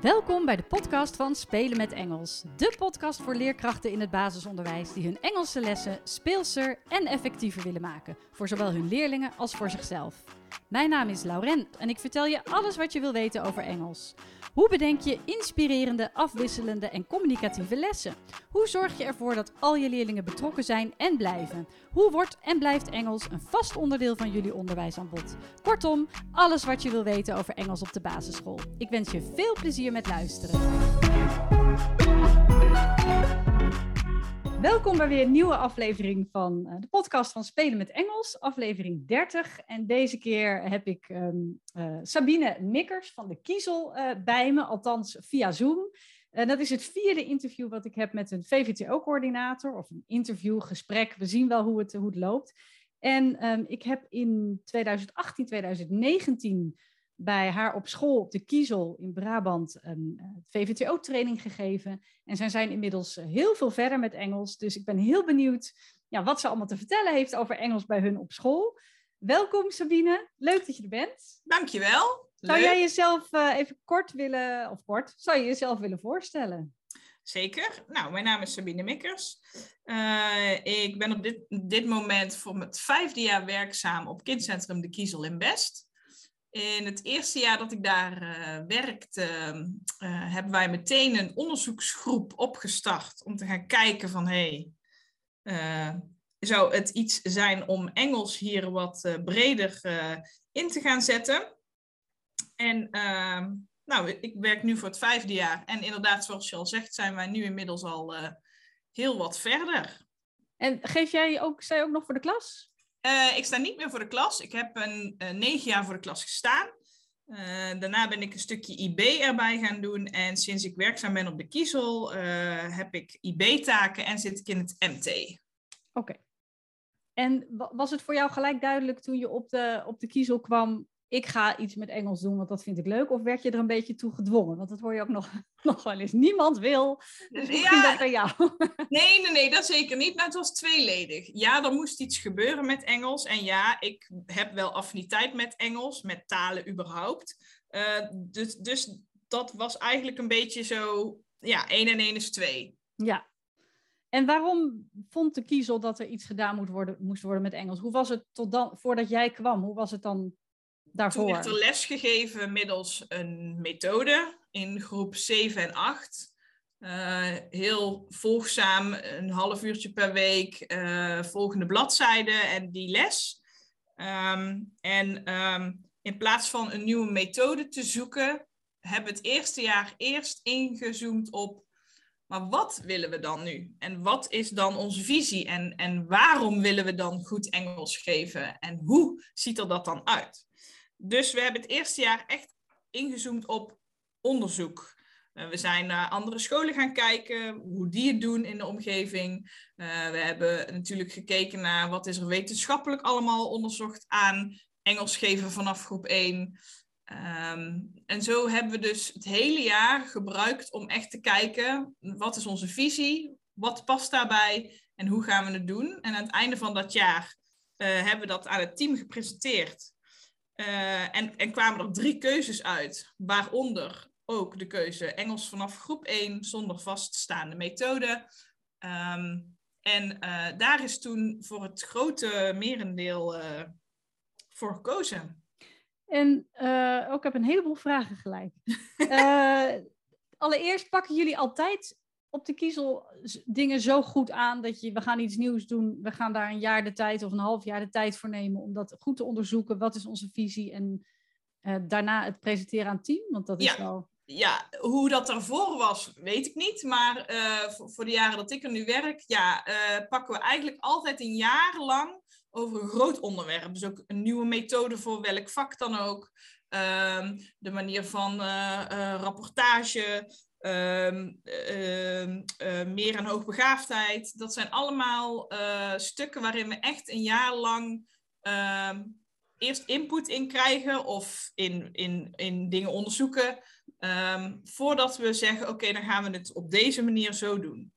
Welkom bij de podcast van Spelen met Engels. De podcast voor leerkrachten in het basisonderwijs die hun Engelse lessen speelser en effectiever willen maken. Voor zowel hun leerlingen als voor zichzelf. Mijn naam is Lauren en ik vertel je alles wat je wil weten over Engels. Hoe bedenk je inspirerende, afwisselende en communicatieve lessen? Hoe zorg je ervoor dat al je leerlingen betrokken zijn en blijven? Hoe wordt en blijft Engels een vast onderdeel van jullie onderwijsaanbod? Kortom, alles wat je wil weten over Engels op de basisschool. Ik wens je veel plezier met luisteren. Welkom bij weer een nieuwe aflevering van uh, de podcast van Spelen met Engels, aflevering 30. En deze keer heb ik um, uh, Sabine Mikkers van de Kiezel uh, bij me, althans via Zoom. En dat is het vierde interview wat ik heb met een VVTO-coördinator, of een interviewgesprek. We zien wel hoe het, hoe het loopt. En um, ik heb in 2018, 2019 bij haar op school op de Kiezel in Brabant een uh, VVTO-training gegeven. En zij zijn inmiddels uh, heel veel verder met Engels. Dus ik ben heel benieuwd ja, wat ze allemaal te vertellen heeft over Engels bij hun op school. Welkom Sabine, leuk dat je er bent. Dankjewel. Zou leuk. jij jezelf uh, even kort willen, of kort, zou je jezelf willen voorstellen? Zeker. Nou, mijn naam is Sabine Mikkers. ik ben op dit, dit moment voor het vijfde jaar werkzaam op kindcentrum De Kiezel in Best. In het eerste jaar dat ik daar uh, werkte, uh, hebben wij meteen een onderzoeksgroep opgestart om te gaan kijken van hey, zou het iets zijn om Engels hier wat breder in te gaan zetten? En ehm, nou, ik werk nu voor het vijfde jaar en inderdaad, zoals je al zegt, zijn wij nu inmiddels al heel wat verder. En geef jij ook, je ook nog voor de klas? Uh, ik sta niet meer voor de klas. Ik heb een, uh, negen jaar voor de klas gestaan. Uh, daarna ben ik een stukje IB erbij gaan doen. En sinds ik werkzaam ben op de Kiezel, heb ik IB-taken en zit ik in het MT. Oké. En was het voor jou gelijk duidelijk toen je op de, op de Kiezel kwam, ik ga iets met Engels doen, want dat vind ik leuk? Of werd je er een beetje toe gedwongen? Want dat hoor je ook nog, nog wel eens. Niemand wil. Dus hoe ja, dat bij jou? Nee, nee, nee, dat zeker niet. Nou, het was tweeledig. Ja, er moest iets gebeuren met Engels. En ja, ik heb wel affiniteit met Engels, met talen überhaupt. Uh, dus, dus dat was eigenlijk een beetje zo, ja, één en één is twee. Ja. En waarom vond de kiezel dat er iets gedaan moet worden, moest worden met Engels? Hoe was het tot dan, voordat jij kwam? Hoe was het dan daarvoor? Toen werd er les gegeven middels een methode in groep 7 en 8. Uh, heel volgzaam, een half uurtje per week, uh, volgende bladzijde en die les. Um, en um, in plaats van een nieuwe methode te zoeken, hebben we het eerste jaar eerst ingezoomd op, maar wat willen we dan nu? En wat is dan onze visie? En, en waarom willen we dan goed Engels geven? En hoe ziet er dat dan uit? Dus we hebben het eerste jaar echt ingezoomd op onderzoek. Uh, we zijn naar andere scholen gaan kijken, hoe die het doen in de omgeving. Uh, we hebben natuurlijk gekeken naar wat is er wetenschappelijk allemaal onderzocht aan Engels geven vanaf groep 1. Um, en zo hebben we dus het hele jaar gebruikt om echt te kijken, wat is onze visie, wat past daarbij en hoe gaan we het doen. En aan het einde van dat jaar uh, hebben we dat aan het team gepresenteerd. Uh, en, en kwamen er drie keuzes uit, waaronder ook de keuze Engels vanaf groep 1 zonder vaststaande methode. Um, en uh, daar is toen voor het grote merendeel uh, voor gekozen. En ook ik heb een heleboel vragen gelijk. allereerst pakken jullie altijd op de kiezel dingen zo goed aan dat je, we gaan iets nieuws doen, we gaan daar een jaar de tijd of een half jaar de tijd voor nemen om dat goed te onderzoeken. Wat is onze visie? En uh, daarna het presenteren aan het team, want dat is ja. wel... Ja, hoe dat daarvoor was, weet ik niet. Maar uh, voor, voor, de jaren dat ik er nu werk, ja, uh, pakken we eigenlijk altijd een jaar lang over een groot onderwerp. Dus ook een nieuwe methode voor welk vak dan ook. Uh, de manier van rapportage, Um, uh, uh, meer en hoogbegaafdheid. Dat zijn allemaal uh, stukken waarin we echt een jaar lang ehm, eerst input in krijgen of in, in, in dingen onderzoeken. Um, voordat we zeggen, oké, dan gaan we het op deze manier zo doen.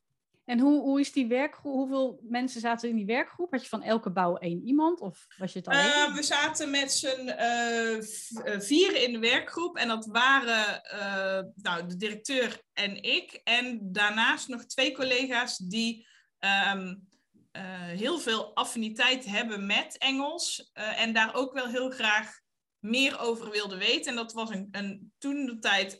En hoe, hoe is die werkgroep? Hoeveel mensen zaten in die werkgroep? Had je van elke bouw één iemand of was je het alleen? Uh, we zaten met z'n uh, vier in de werkgroep en dat waren uh, nou, de directeur en ik. En daarnaast nog twee collega's die um, heel veel affiniteit hebben met Engels en daar ook wel heel graag meer over wilden weten. En dat was een, een toen de tijd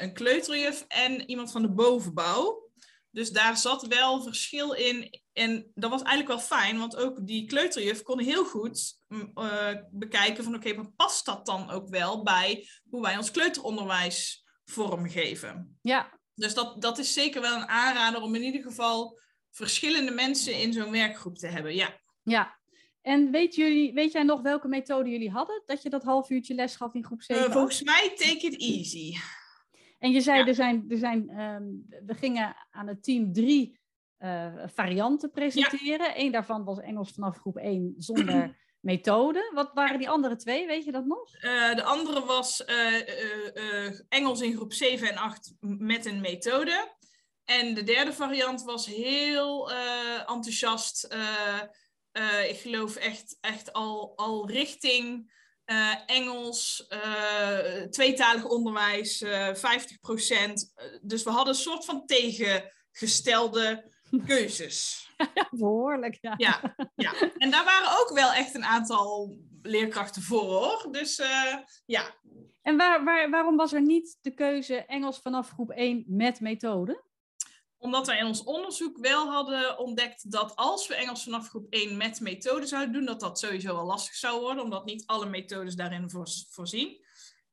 een kleuterjuf en iemand van de bovenbouw. Dus daar zat wel verschil in. En dat was eigenlijk wel fijn, want ook die kleuterjuf kon heel goed uh, bekijken van oké, maar past dat dan ook wel bij hoe wij ons kleuteronderwijs vormgeven? Ja. Dus dat, dat is zeker wel een aanrader om in ieder geval verschillende mensen in zo'n werkgroep te hebben. Ja. Ja. En weet, jullie, weet jij nog welke methode jullie hadden? Dat je dat half uurtje les gaf in groep 7? Uh, volgens mij take it easy. En je zei, er zijn, er zijn, um, we gingen aan het team drie uh, varianten presenteren. Ja. Eén daarvan was Engels vanaf groep 1 zonder methode. Wat waren die andere twee? Weet je dat nog? Uh, de andere was uh, Engels in groep 7 en 8 met een methode. En de derde variant was heel enthousiast. ik geloof echt, echt al, al richting uh, Engels, uh, tweetalig onderwijs, uh, eh, 50%. Dus we hadden een soort van tegengestelde keuzes. Ja, behoorlijk, ja. ja. Ja, en daar waren ook wel echt een aantal leerkrachten voor, hoor. Dus ja. En waar, waar, waarom was er niet de keuze Engels vanaf groep 1 met methode? Omdat wij in ons onderzoek wel hadden ontdekt dat als we Engels vanaf groep 1 met methode zouden doen, dat dat sowieso wel lastig zou worden, omdat niet alle methodes daarin voorzien.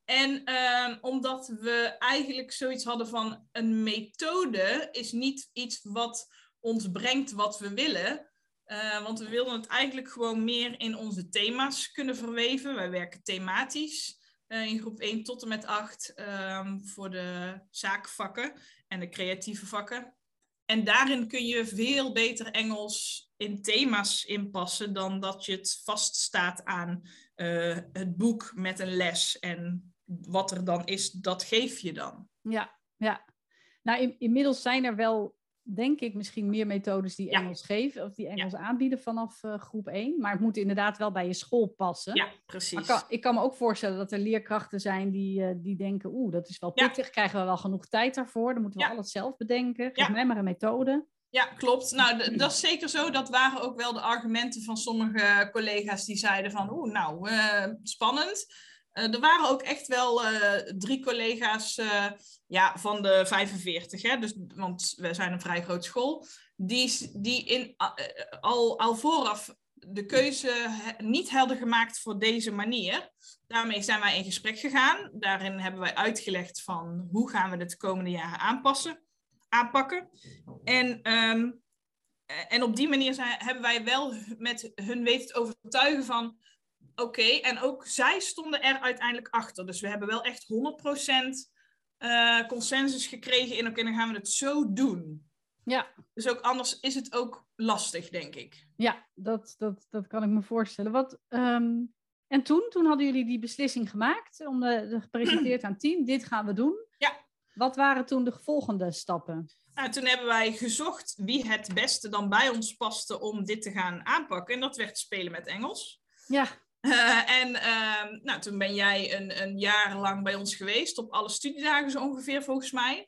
En uh, omdat we eigenlijk zoiets hadden van een methode is niet iets wat ons brengt wat we willen. Uh, want we wilden het eigenlijk gewoon meer in onze thema's kunnen verweven. Wij werken thematisch uh, in groep 1 tot en met 8 um, voor de zaakvakken en de creatieve vakken. En daarin kun je veel beter Engels in thema's inpassen dan dat je het vaststaat aan uh, het boek met een les. En wat er dan is, dat geef je dan. Ja, ja. Nou, in, inmiddels zijn er wel denk ik, misschien meer methodes die Engels geven of die Engels aanbieden vanaf uh, groep 1. Maar het moet inderdaad wel bij je school passen. Ja, precies. Ik kan, ik kan, me ook voorstellen dat er leerkrachten zijn die, uh, die denken, oeh, dat is wel pittig, ja. krijgen we wel genoeg tijd daarvoor, dan moeten we alles zelf bedenken. Geef mij maar een methode. Ja, klopt. Nou, dat is zeker zo. Dat waren ook wel de argumenten van sommige collega's die zeiden van, oeh, nou, uh, spannend. Er waren ook echt wel drie collega's ja, van de 45, hè, dus, want we zijn een vrij grote school, die, die in, al, al vooraf de keuze niet hadden gemaakt voor deze manier. Daarmee zijn wij in gesprek gegaan. Daarin hebben wij uitgelegd van hoe gaan we het de komende jaren aanpassen, aanpakken. En, um, en op die manier zijn, hebben wij wel met hun weten te overtuigen van oké, okay, en ook zij stonden er uiteindelijk achter. Dus we hebben wel echt 100% uh, consensus gekregen in, oké, dan gaan we het zo doen. Ja. Dus ook anders is het ook lastig, denk ik. Ja, dat, dat, dat kan ik me voorstellen. Wat, um, en toen, toen hadden jullie die beslissing gemaakt, om de, de gepresenteerd aan het team, dit gaan we doen. Ja. Wat waren toen de volgende stappen? Nou, toen hebben wij gezocht wie het beste dan bij ons paste om dit te gaan aanpakken. En dat werd spelen met Engels. Ja. Uh, en uh, nou, toen ben jij een, een jaar lang bij ons geweest, op alle studiedagen zo ongeveer volgens mij.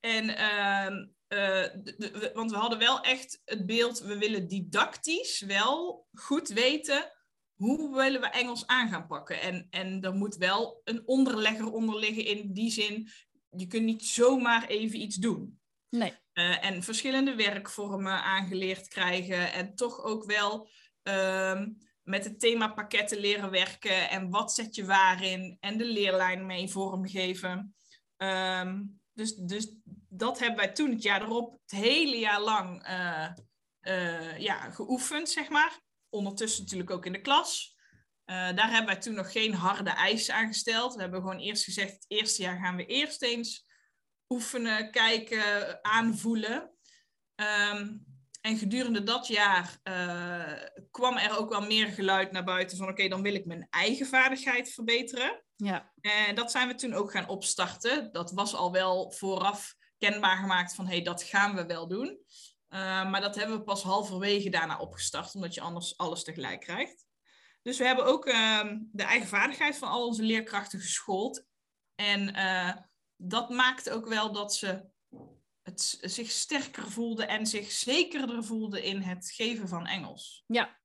En, uh, de, de, want we hadden wel echt het beeld, we willen didactisch wel goed weten hoe willen we Engels aan gaan pakken. En, en er moet wel een onderlegger onder liggen in die zin, je kunt niet zomaar even iets doen. Nee. Uh, en verschillende werkvormen aangeleerd krijgen en toch ook wel ehm, met het thema pakketten leren werken en wat zet je waarin en de leerlijn mee vormgeven. Um, dus, dus dat hebben wij toen het jaar erop het hele jaar lang uh, uh, ja, geoefend, zeg maar. Ondertussen natuurlijk ook in de klas. Uh, daar hebben wij toen nog geen harde eisen aan gesteld. We hebben gewoon eerst gezegd, het eerste jaar gaan we eerst eens oefenen, kijken, aanvoelen. Um, en gedurende dat jaar uh, kwam er ook wel meer geluid naar buiten van oké, dan wil ik mijn eigen vaardigheid verbeteren. Ja. En dat zijn we toen ook gaan opstarten. Dat was al wel vooraf kenbaar gemaakt van, hé, hey, dat gaan we wel doen. Uh, maar dat hebben we pas halverwege daarna opgestart, omdat je anders alles tegelijk krijgt. Dus we hebben ook uh, de eigen vaardigheid van al onze leerkrachten geschoold. En uh, dat maakt ook wel dat ze het, zich sterker voelden en zich zekerder voelden in het geven van Engels. Ja,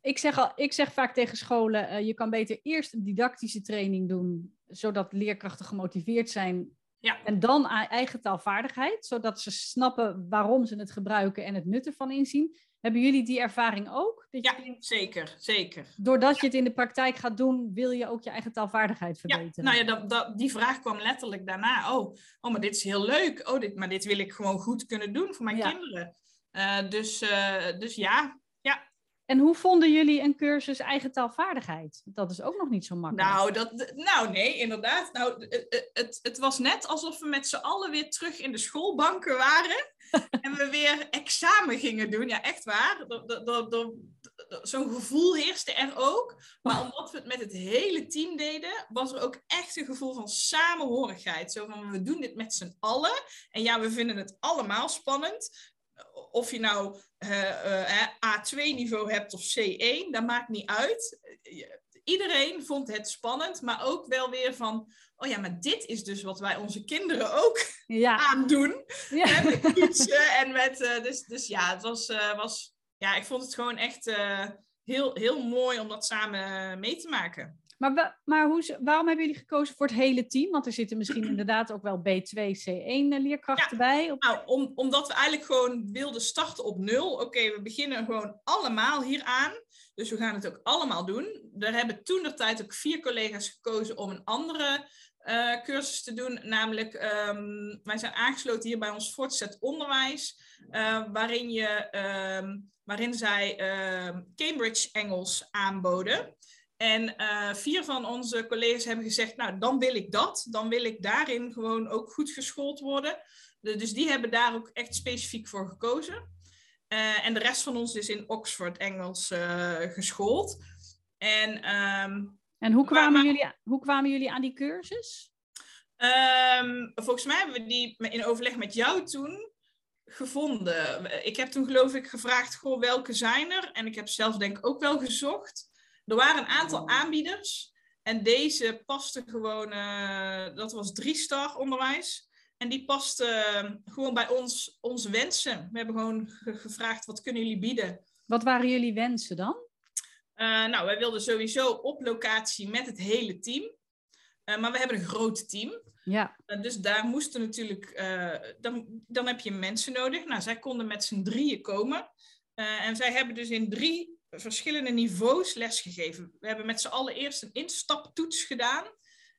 ik zeg, al, ik zeg vaak tegen scholen, uh, je kan beter eerst een didactische training doen, zodat leerkrachten gemotiveerd zijn. Ja. En dan eigen taalvaardigheid, zodat ze snappen waarom ze het gebruiken en het nut ervan inzien. Hebben jullie die ervaring ook? Dat ja, zeker, zeker. Doordat je het in de praktijk gaat doen, wil je ook je eigen taalvaardigheid verbeteren? Ja, nou ja, dat, dat, die vraag kwam letterlijk daarna. Oh, oh, maar dit is heel leuk. Oh, dit, maar dit wil ik gewoon goed kunnen doen voor mijn ja. kinderen. Uh, dus, uh, dus ja, ja. En hoe vonden jullie een cursus eigen taalvaardigheid? Dat is ook nog niet zo makkelijk. Nou, dat, nou nee, inderdaad. Nou, het, het, het was net alsof we met z'n allen weer terug in de schoolbanken waren. en we weer examen gingen doen. Ja, echt waar. Zo'n gevoel heerste er ook. Maar omdat we het met het hele team deden, was er ook echt een gevoel van samenhorigheid. Zo van, we doen dit met z'n allen. En ja, we vinden het allemaal spannend. Of je nou uh, uh, A2-niveau hebt of C1, dat maakt niet uit. Iedereen vond het spannend, maar ook wel weer van oh ja, maar dit is dus wat wij onze kinderen ook ja. aandoen. Ja. Hè, met fietsen en met... Uh, dus, dus ja, het was, uh, was... Ja, ik vond het gewoon echt uh, heel, heel mooi om dat samen mee te maken. Maar, maar hoe, waarom hebben jullie gekozen voor het hele team? Want er zitten misschien inderdaad ook wel B2, C1 leerkrachten ja, bij. Op... Nou, om, omdat we eigenlijk gewoon wilden starten op nul. Oké, okay, we beginnen gewoon allemaal hier aan. Dus we gaan het ook allemaal doen. Er hebben toen de tijd ook vier collega's gekozen om een andere uh, cursus te doen. Namelijk, um, wij zijn aangesloten hier bij ons voortgezet onderwijs, uh, waarin, je, um, waarin zij uh, Cambridge Engels aanboden. En uh, vier van onze collega's hebben gezegd, nou dan wil ik dat. Dan wil ik daarin gewoon ook goed geschoold worden. De, dus die hebben daar ook echt specifiek voor gekozen. En de rest van ons is in Oxford Engels geschoold. En en hoe kwamen, maar, jullie, hoe kwamen jullie aan die cursus? Um, volgens mij hebben we die in overleg met jou toen gevonden. Ik heb toen geloof ik gevraagd, goh, welke zijn er? En ik heb zelf denk ik ook wel gezocht. Er waren een aantal aanbieders. En deze paste gewoon, uh, dat was drie-star onderwijs. En die paste uh, gewoon bij ons, onze wensen. We hebben gewoon gevraagd, wat kunnen jullie bieden? Wat waren jullie wensen dan? Uh, nou, wij wilden sowieso op locatie met het hele team. Uh, maar we hebben een groot team. Ja. Uh, dus daar moesten natuurlijk, dan, dan heb je mensen nodig. Nou, zij konden met z'n drieën komen. en zij hebben dus in drie verschillende niveaus lesgegeven. We hebben met z'n allen eerst een instaptoets gedaan.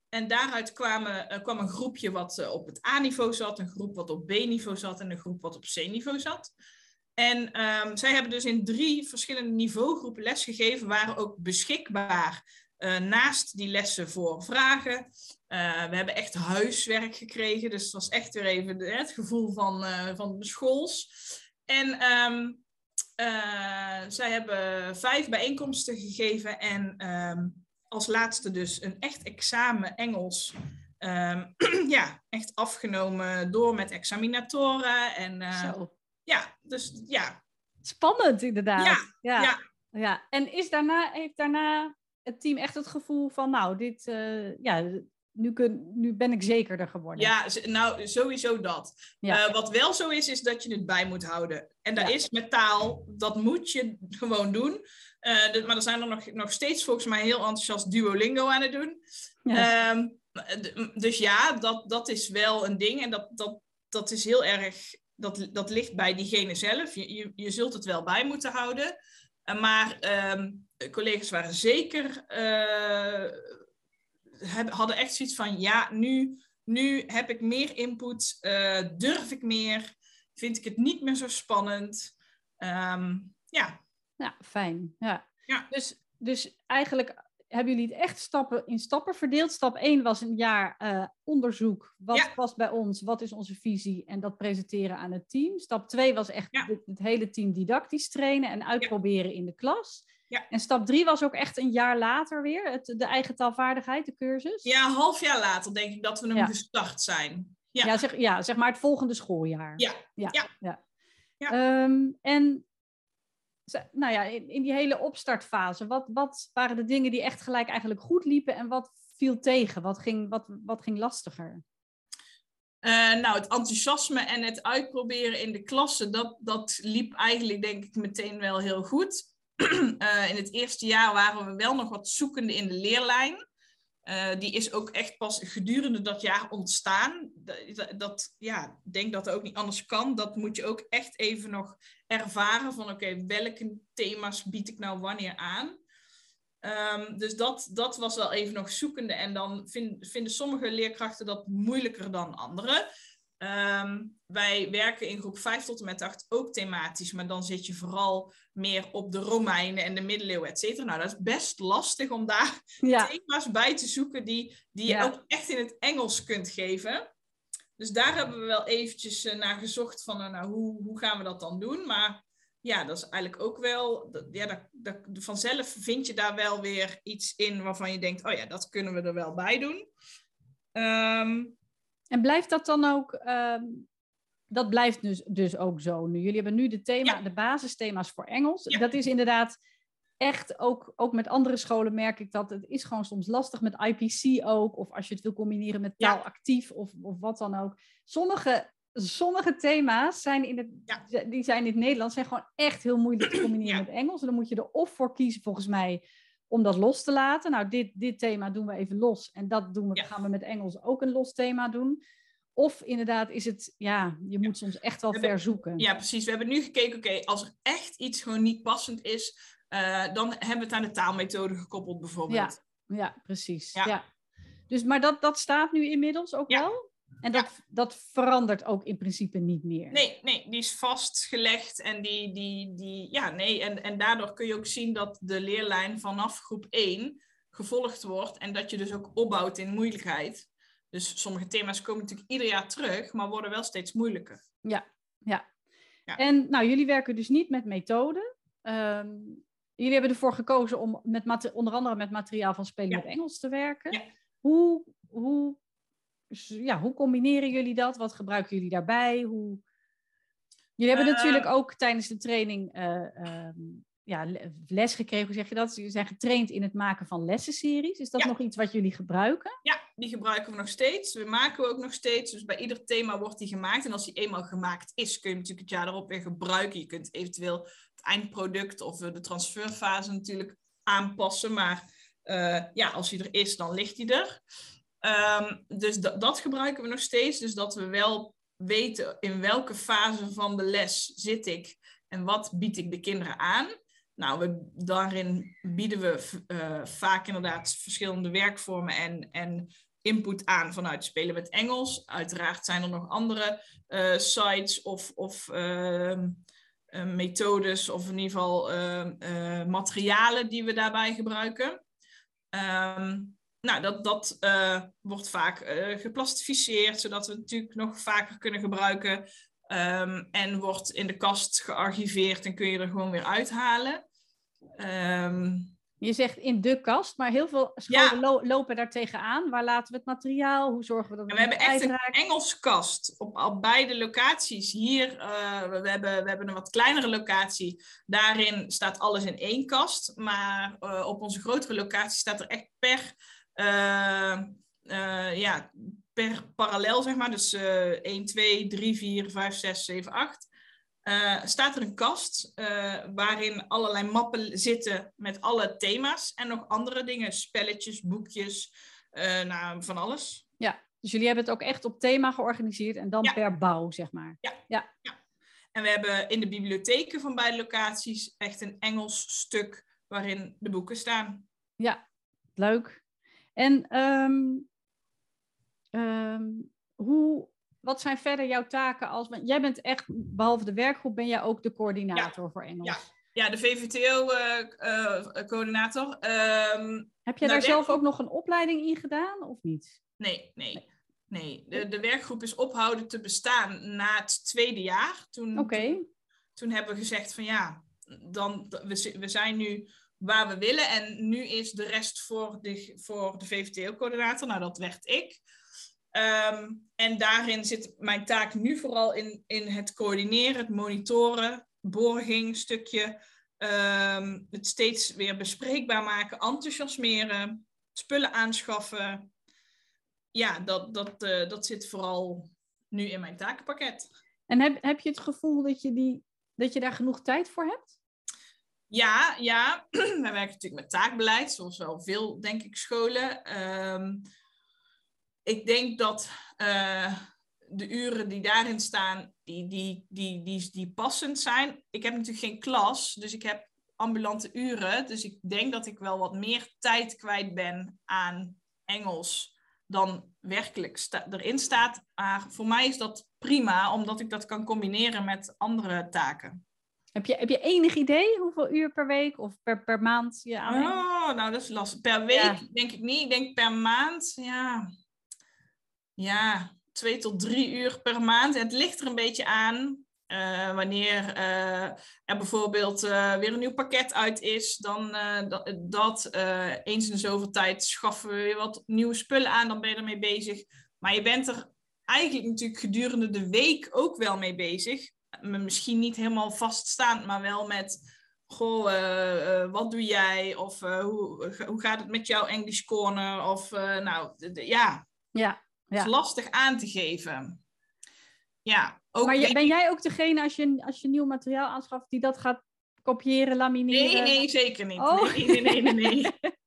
En daaruit kwamen, kwam een groepje wat op het A-niveau zat, een groep wat op B-niveau zat en een groep wat op C-niveau zat. En um, zij hebben dus in drie verschillende niveaugroepen lesgegeven, waren ook beschikbaar uh, naast die lessen voor vragen. Uh, we hebben echt huiswerk gekregen, dus het was echt weer even het gevoel van, uh, van de schools. En um, zij hebben vijf bijeenkomsten gegeven en um, als laatste dus een echt examen Engels. ja, echt afgenomen door met examinatoren en ja, dus ja. Spannend inderdaad. Ja, ja. ja. ja. En is daarna, heeft daarna het team echt het gevoel van, nou, dit, uh, ja, nu, kun, nu ben ik zekerder geworden. Ja, nou, sowieso dat. Ja. Uh, wat wel zo is, is dat je het bij moet houden. En dat ja. is met taal, dat moet je gewoon doen. Uh, de, maar er zijn er nog, nog steeds volgens mij heel enthousiast Duolingo aan het doen. Ja. Um, dus ja, dat, dat is wel een ding. En dat, dat, dat is heel erg dat, dat ligt bij diegene zelf. Je, je, je zult het wel bij moeten houden. Uh, maar um, collega's waren zeker, uh, heb, hadden echt zoiets van, ja, nu, nu heb ik meer input, uh, durf ik meer, vind ik het niet meer zo spannend. Um, ja. Ja, fijn. Ja. ja. Dus, dus eigenlijk hebben jullie het echt stappen in stappen verdeeld. Stap 1 was een jaar uh, onderzoek. Wat ja. past bij ons? Wat is onze visie? En dat presenteren aan het team. Stap 2 was echt ja. het, het, hele team didactisch trainen en uitproberen ja. in de klas. En stap 3 was ook echt een jaar later weer, het, de eigen taalvaardigheid, de cursus. Ja, een half jaar later denk ik dat we hem gestart zijn. Ja. Ja, zeg, ja, zeg maar het volgende schooljaar. Ja, ja. ja. Ehm, en nou ja, in, die hele opstartfase, wat, wat waren de dingen die echt gelijk eigenlijk goed liepen en wat viel tegen? Wat ging, wat, wat ging lastiger? Eh, nou, het enthousiasme en het uitproberen in de klasse, dat, dat liep eigenlijk denk ik meteen wel heel goed. Eh, in het eerste jaar waren we wel nog wat zoekende in de leerlijn. Eh, die is ook echt pas gedurende dat jaar ontstaan. Dat, dat, ja, denk dat het ook niet anders kan. Dat moet je ook echt even nog ervaren van oké, welke thema's bied ik nou wanneer aan? Ehm, dus dat, dat was wel even nog zoekende. En dan vind- vinden sommige leerkrachten dat moeilijker dan anderen. Ehm, wij werken in groep 5 tot en met 8 ook thematisch, maar dan zit je vooral meer op de Romeinen en de middeleeuwen, et cetera. Nou, dat is best lastig om daar Ja, thema's bij te zoeken die, die je ook echt in het Engels kunt geven. Dus daar hebben we wel eventjes eh, naar gezocht van, eh, nou, hoe, hoe gaan we dat dan doen? Maar ja, dat is eigenlijk ook wel, dat- ja, dat, dat, vanzelf vind je daar wel weer iets in waarvan je denkt, oh ja, dat kunnen we er wel bij doen. Ehm, en blijft dat dan ook, ehm, dat blijft dus, dus ook zo nu. Jullie hebben nu de, thema, Ja. de basisthema's voor Engels. Ja. Dat is inderdaad echt, ook, ook met andere scholen merk ik dat. Het is gewoon soms lastig met IPC ook, of als je het wil combineren met Ja. taalactief of, of wat dan ook. Sommige, sommige thema's zijn in het, Ja. die zijn in het Nederlands zijn gewoon echt heel moeilijk te combineren Ja. met Engels. En dan moet je er of voor kiezen, volgens mij, om dat los te laten. Nou, dit, dit thema doen we even los. En dat doen we, Ja. gaan we met Engels ook een los thema doen. Of inderdaad is het, ja, je moet soms echt wel We hebben- ver zoeken. ja, precies. We hebben nu gekeken, oké, als er echt iets gewoon niet passend is, eh, dan hebben we het aan de taalmethode gekoppeld bijvoorbeeld. Ja, precies. Ja. Ja. Dus, maar dat, dat staat nu inmiddels ook Ja. wel? En dat, dat verandert ook in principe niet meer? Nee, nee, die is vastgelegd en die, die, die ja, nee, en, en daardoor kun je ook zien dat de leerlijn vanaf groep 1 gevolgd wordt en dat je dus ook opbouwt in moeilijkheid. Dus sommige thema's komen natuurlijk ieder jaar terug, maar worden wel steeds moeilijker. Ja, ja. Ja. En nou, jullie werken dus niet met methoden. Ehm, jullie hebben ervoor gekozen om met onder andere met materiaal van Spelen Ja. met Engels te werken. Ja. Hoe, hoe, ja, hoe combineren jullie dat? Wat gebruiken jullie daarbij? Hoe... Jullie hebben Eh, natuurlijk ook tijdens de training eh, ehm, ja, le- les gekregen, hoe zeg je dat? Jullie zijn getraind in het maken van lessenseries. Is dat Ja. nog iets wat jullie gebruiken? Ja, die gebruiken we nog steeds. We maken we ook nog steeds. Dus bij ieder thema wordt die gemaakt. En als die eenmaal gemaakt is, kun je hem natuurlijk het jaar erop weer gebruiken. Je kunt eventueel het eindproduct of eh, de transferfase natuurlijk aanpassen. Maar ja, als hij er is, dan ligt hij er. Ehm, dus da- dat gebruiken we nog steeds. Dus dat we wel weten in welke fase van de les zit ik en wat bied ik de kinderen aan. Nou, we, daarin bieden we eh, vaak inderdaad verschillende werkvormen en, en input aan vanuit Spelen met Engels. Uiteraard zijn er nog andere eh, sites of, of ehm, eh, methodes of in ieder geval ehm, eh, materialen die we daarbij gebruiken. Ehm, nou, dat, dat eh, wordt vaak eh, geplastificeerd, zodat we het natuurlijk nog vaker kunnen gebruiken. Ehm, en wordt in de kast gearchiveerd en kun je er gewoon weer uithalen. Ehm, Je zegt in de kast, maar heel veel scholen Ja. lo- lopen daar tegenaan. Waar laten we het materiaal? Hoe zorgen we dat het we hebben echt een? Engels kast op, op beide locaties. Hier, eh, we, we hebben, we hebben een wat kleinere locatie. Daarin staat alles in één kast. Maar op onze grotere locatie staat er echt per, ja, per parallel, zeg maar. Dus eh 1, 2, 3, 4, 5, 6, 7, 8. eh, staat er een kast eh, waarin allerlei mappen zitten met alle thema's en nog andere dingen, spelletjes, boekjes, eh, nou, van alles. Dus jullie hebben het ook echt op thema georganiseerd en dan Ja. per bouw, zeg maar. En we hebben in de bibliotheken van beide locaties echt een Engels stuk waarin de boeken staan. Ja, leuk. En ehm, ehm, hoe, wat zijn verder jouw taken als... Jij bent echt, behalve de werkgroep, ben jij ook de coördinator voor Engels. Ja. Ja, de VVTO-coördinator. Ehm, Heb jij Nou, daar zelf werkgroep- ook nog een opleiding in gedaan of niet? nee, nee. Nee, de, de werkgroep is ophouden te bestaan na het tweede jaar. Toen, Oké, toen, toen hebben we gezegd van ja, dan, we zijn nu waar we willen. En nu is de rest voor de, voor de VVTO-coördinator. Nou, dat werd ik. Ehm, en daarin zit mijn taak nu vooral in, in het coördineren, het monitoren, borging, stukje, ehm, het steeds weer bespreekbaar maken, enthousiasmeren, spullen aanschaffen. Ja, dat, dat, uh, dat zit vooral nu in mijn takenpakket. En heb, heb je het gevoel dat je, die, dat je daar genoeg tijd voor hebt? Ja, ja. wij werken natuurlijk met taakbeleid, zoals wel veel, denk ik, scholen. Um, ik denk dat uh, de uren die daarin staan, die, die, die, die, die passend zijn. Ik heb natuurlijk geen klas, dus ik heb ambulante uren. Dus ik denk dat ik wel wat meer tijd kwijt ben aan Engels dan werkelijk sta erin staat. Maar voor mij is dat prima, omdat ik dat kan combineren met andere taken. Heb je, heb je enig idee hoeveel uur per week of per, per maand je aan Oh, nou dat is lastig. Per week denk ik niet. Ik denk per maand, ja ja, twee tot drie uur per maand. Het ligt er een beetje aan. Uh, wanneer uh, er bijvoorbeeld uh, weer een nieuw pakket uit is, dan dat, dat eens in zoveel tijd schaffen we weer wat nieuwe spullen aan, dan ben je ermee bezig. Maar je bent er eigenlijk natuurlijk gedurende de week ook wel mee bezig. Misschien niet helemaal vaststaand, maar wel met, goh, wat doe jij? Of hoe, hoe gaat het met jouw English Corner? Of nou, ja. Ja, ja. is lastig aan te geven. Ja, ook maar ben jij ook degene als je, als je nieuw materiaal aanschaft die dat gaat kopiëren, lamineren? Nee, nee, zeker niet. Oh. Nee, nee, nee, nee. nee.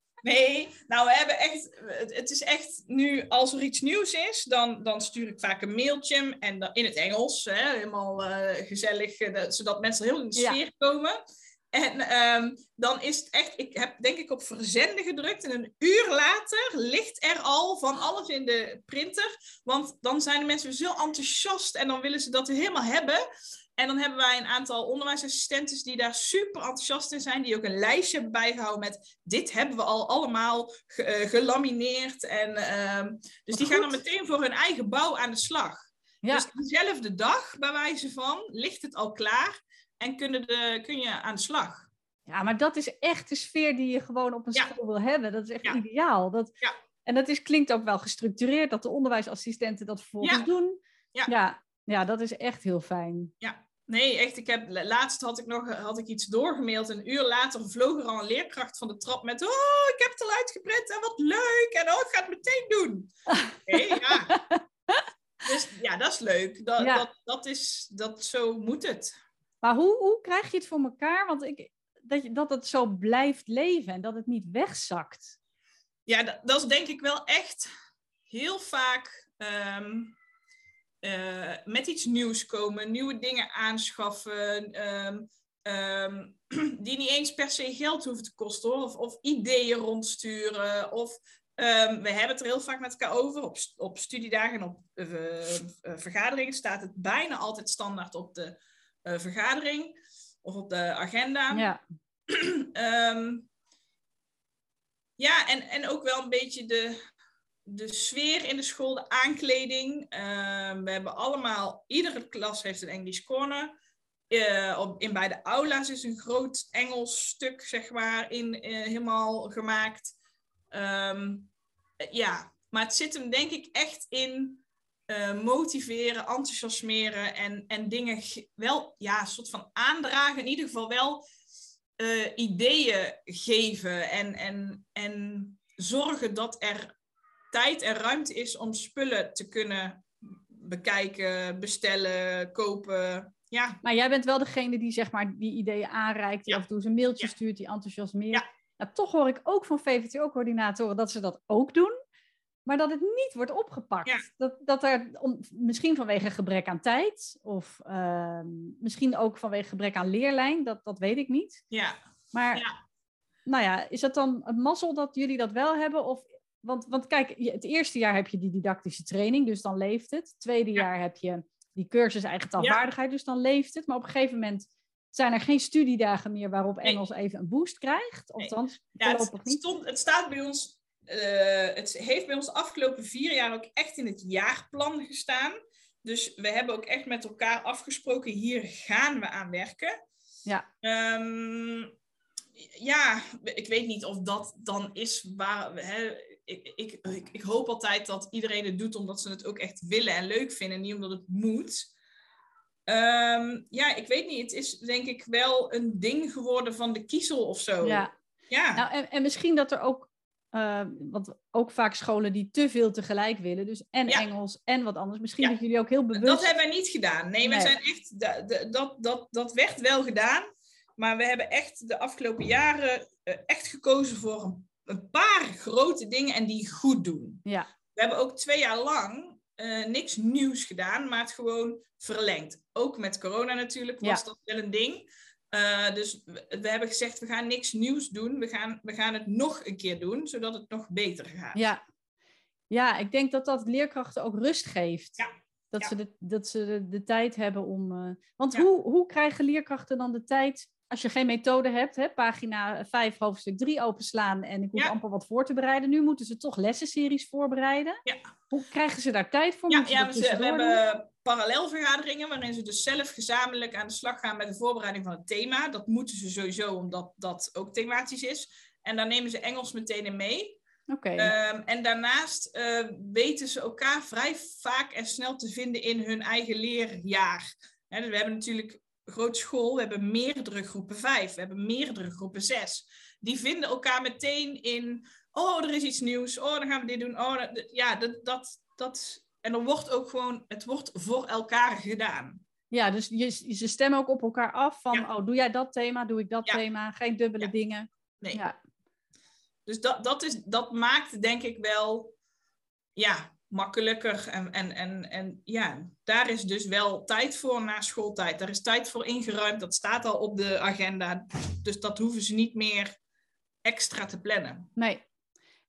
nou we hebben echt, het is echt nu, als er iets nieuws is, dan, dan stuur ik vaak een mailtje en dan, in het Engels, hè, helemaal uh, gezellig, uh, zodat mensen heel in de sfeer komen. En um, dan is het echt, ik heb denk ik op verzenden gedrukt en een uur later ligt er al van alles in de printer. Want dan zijn de mensen zo enthousiast en dan willen ze dat helemaal hebben. En dan hebben wij een aantal onderwijsassistenten die daar super enthousiast in zijn, die ook een lijstje hebben bijgehouden met dit hebben we al allemaal ge, uh, gelamineerd. En, uh, dus die gaan dan meteen voor hun eigen bouw aan de slag. Ja. Dus dezelfde dag, bij wijze van, ligt het al klaar en kunnen de, kun je aan de slag. Ja, maar dat is echt de sfeer die je gewoon op een school wil hebben. Dat is echt ideaal. Dat, ja. En dat is, klinkt ook wel gestructureerd, dat de onderwijsassistenten dat vervolgens doen. Ja. ja. Ja, dat is echt heel fijn. Ja, Nee, echt. Ik heb, laatst had ik nog had ik iets doorgemaild. Een uur later vloog er al een leerkracht van de trap met... Oh, ik heb het al uitgeprint en wat leuk. En oh, ik ga het meteen doen. Ja. Dus ja, dat is leuk. Dat, dat, dat, is, dat, zo moet het. Maar hoe, hoe krijg je het voor elkaar? Want ik, dat, je, dat het zo blijft leven en dat het niet wegzakt. Ja, dat, dat is denk ik wel echt heel vaak ehm, eh, met iets nieuws komen, nieuwe dingen aanschaffen, ehm, ehm, die niet eens per se geld hoeven te kosten, of, of ideeën rondsturen, of we hebben het er heel vaak met elkaar over. Op, op studiedagen en op uh, vergaderingen staat het bijna altijd standaard op de uh, vergadering of op de agenda. Ja, um, ja en, en ook wel een beetje de, de sfeer in de school, de aankleding. Uh, we hebben allemaal, iedere klas heeft een English Corner. Uh, op, in beide aula's is een groot Engels stuk, zeg maar, in, uh, helemaal gemaakt. Um, ja, maar het zit hem denk ik echt in motiveren, enthousiasmeren en, en dingen wel, ja, een soort van aandragen. In ieder geval wel ideeën geven en, en, en zorgen dat er tijd en ruimte is om spullen te kunnen bekijken, bestellen, kopen. Ja. Maar jij bent wel degene die zeg maar die ideeën aanreikt, die ja. af en toe een mailtje stuurt, die enthousiasmeert. Ja. Nou, toch hoor ik ook van VVTO-coördinatoren dat ze dat ook doen maar dat het niet wordt opgepakt. Dat, dat er misschien vanwege gebrek aan tijd, of uh, misschien ook vanwege gebrek aan leerlijn, dat, dat weet ik niet. Ja. Maar, ja. nou ja, is dat dan een mazzel dat jullie dat wel hebben? Of, want, want kijk, het eerste jaar heb je die didactische training, dus dan leeft het. Het tweede jaar heb je die cursus eigen taalvaardigheid, dus dan leeft het. Maar op een gegeven moment zijn er geen studiedagen meer waarop Engels even een boost krijgt. Althans, nee. ja, het, niet. Stond, het staat bij ons uh, het heeft bij ons de afgelopen vier jaar ook echt in het jaarplan gestaan. Dus we hebben ook echt met elkaar afgesproken, hier gaan we aan werken. Ja. Um, ja, ik weet niet of dat dan is waar. Hè, ik, ik, ik, ik hoop altijd dat iedereen het doet omdat ze het ook echt willen en leuk vinden, niet omdat het moet. Ehm, ja, ik weet niet. Het is denk ik wel een ding geworden van de kiezel of zo. Ja. ja. Nou, en, en misschien dat er ook uh, want ook vaak scholen die te veel tegelijk willen. Dus en Engels en wat anders. Misschien dat jullie ook heel bewust... Dat hebben wij niet gedaan. Nee, we zijn echt... dat, dat, dat werd wel gedaan. Maar we hebben echt de afgelopen jaren uh, echt gekozen voor een, een, paar grote dingen en die goed doen. Ja. We hebben ook twee jaar lang uh, niks nieuws gedaan, maar het gewoon verlengd. Ook met corona natuurlijk was dat wel een ding. Uh, dus we, we, hebben gezegd, we gaan niks nieuws doen. We gaan, we gaan het nog een keer doen, zodat het nog beter gaat. Ja, ja ik denk dat dat leerkrachten ook rust geeft. Ja. Dat ze, de, dat ze de, de tijd hebben om... Uh... Want hoe, hoe krijgen leerkrachten dan de tijd als je geen methode hebt, hè, pagina 5, hoofdstuk 3 openslaan en ik hoef ja. amper wat voor te bereiden. Nu moeten ze toch lessenseries voorbereiden. Ja. Hoe krijgen ze daar tijd voor? Ja, ja we, we hebben parallelvergaderingen waarin ze dus zelf gezamenlijk aan de slag gaan met de voorbereiding van het thema. Dat moeten ze sowieso, omdat dat ook thematisch is. En daar nemen ze Engels meteen in mee. Oké. Um, en daarnaast uh, weten ze elkaar vrij vaak en snel te vinden in hun eigen leerjaar. He, dus we hebben natuurlijk grote school, we hebben meerdere groepen vijf, we hebben meerdere groepen zes. Die vinden elkaar meteen in, oh, er is iets nieuws, oh, dan gaan we dit doen. Oh, ja, dat, dat, dat, en er wordt ook gewoon, het wordt voor elkaar gedaan. Ja, dus je, ze stemmen ook op elkaar af van, oh, doe jij dat thema, doe ik dat thema, geen dubbele ja. dingen. Nee. Ja. Dus dat, dat, is, dat maakt denk ik wel, ja, makkelijker. En, en, en, en ja, daar is dus wel tijd voor na schooltijd. Daar is tijd voor ingeruimd. Dat staat al op de agenda. Dus dat hoeven ze niet meer extra te plannen. Nee.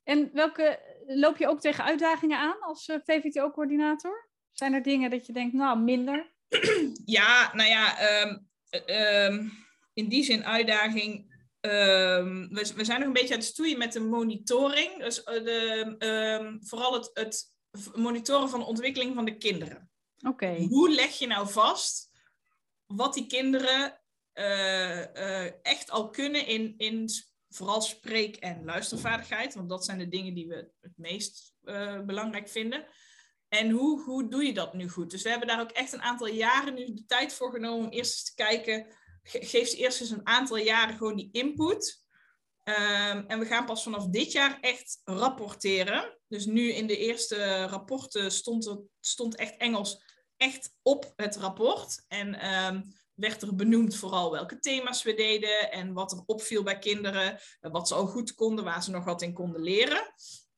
En welke loop je ook tegen uitdagingen aan als eh, VVTO-coördinator? Zijn er dingen dat je denkt, nou, minder? Ja, nou ja, um, um, in die zin uitdaging. Um, we, we, zijn nog een beetje aan het stoeien met de monitoring. Dus uh, de, vooral het, het monitoren van de ontwikkeling van de kinderen. Oké. Hoe leg je nou vast wat die kinderen uh, uh, echt al kunnen in, in vooral spreek- en luistervaardigheid? Want dat zijn de dingen die we het meest uh, belangrijk vinden. En hoe, hoe doe je dat nu goed? Dus we hebben daar ook echt een aantal jaren nu de tijd voor genomen om eerst eens te kijken. geef ze eerst eens een aantal jaren gewoon die input. Um, en we gaan pas vanaf dit jaar echt rapporteren. Dus nu in de eerste rapporten stond, stond echt Engels echt op het rapport. En um, werd er benoemd vooral welke thema's we deden en wat er opviel bij kinderen, wat ze al goed konden, waar ze nog wat in konden leren.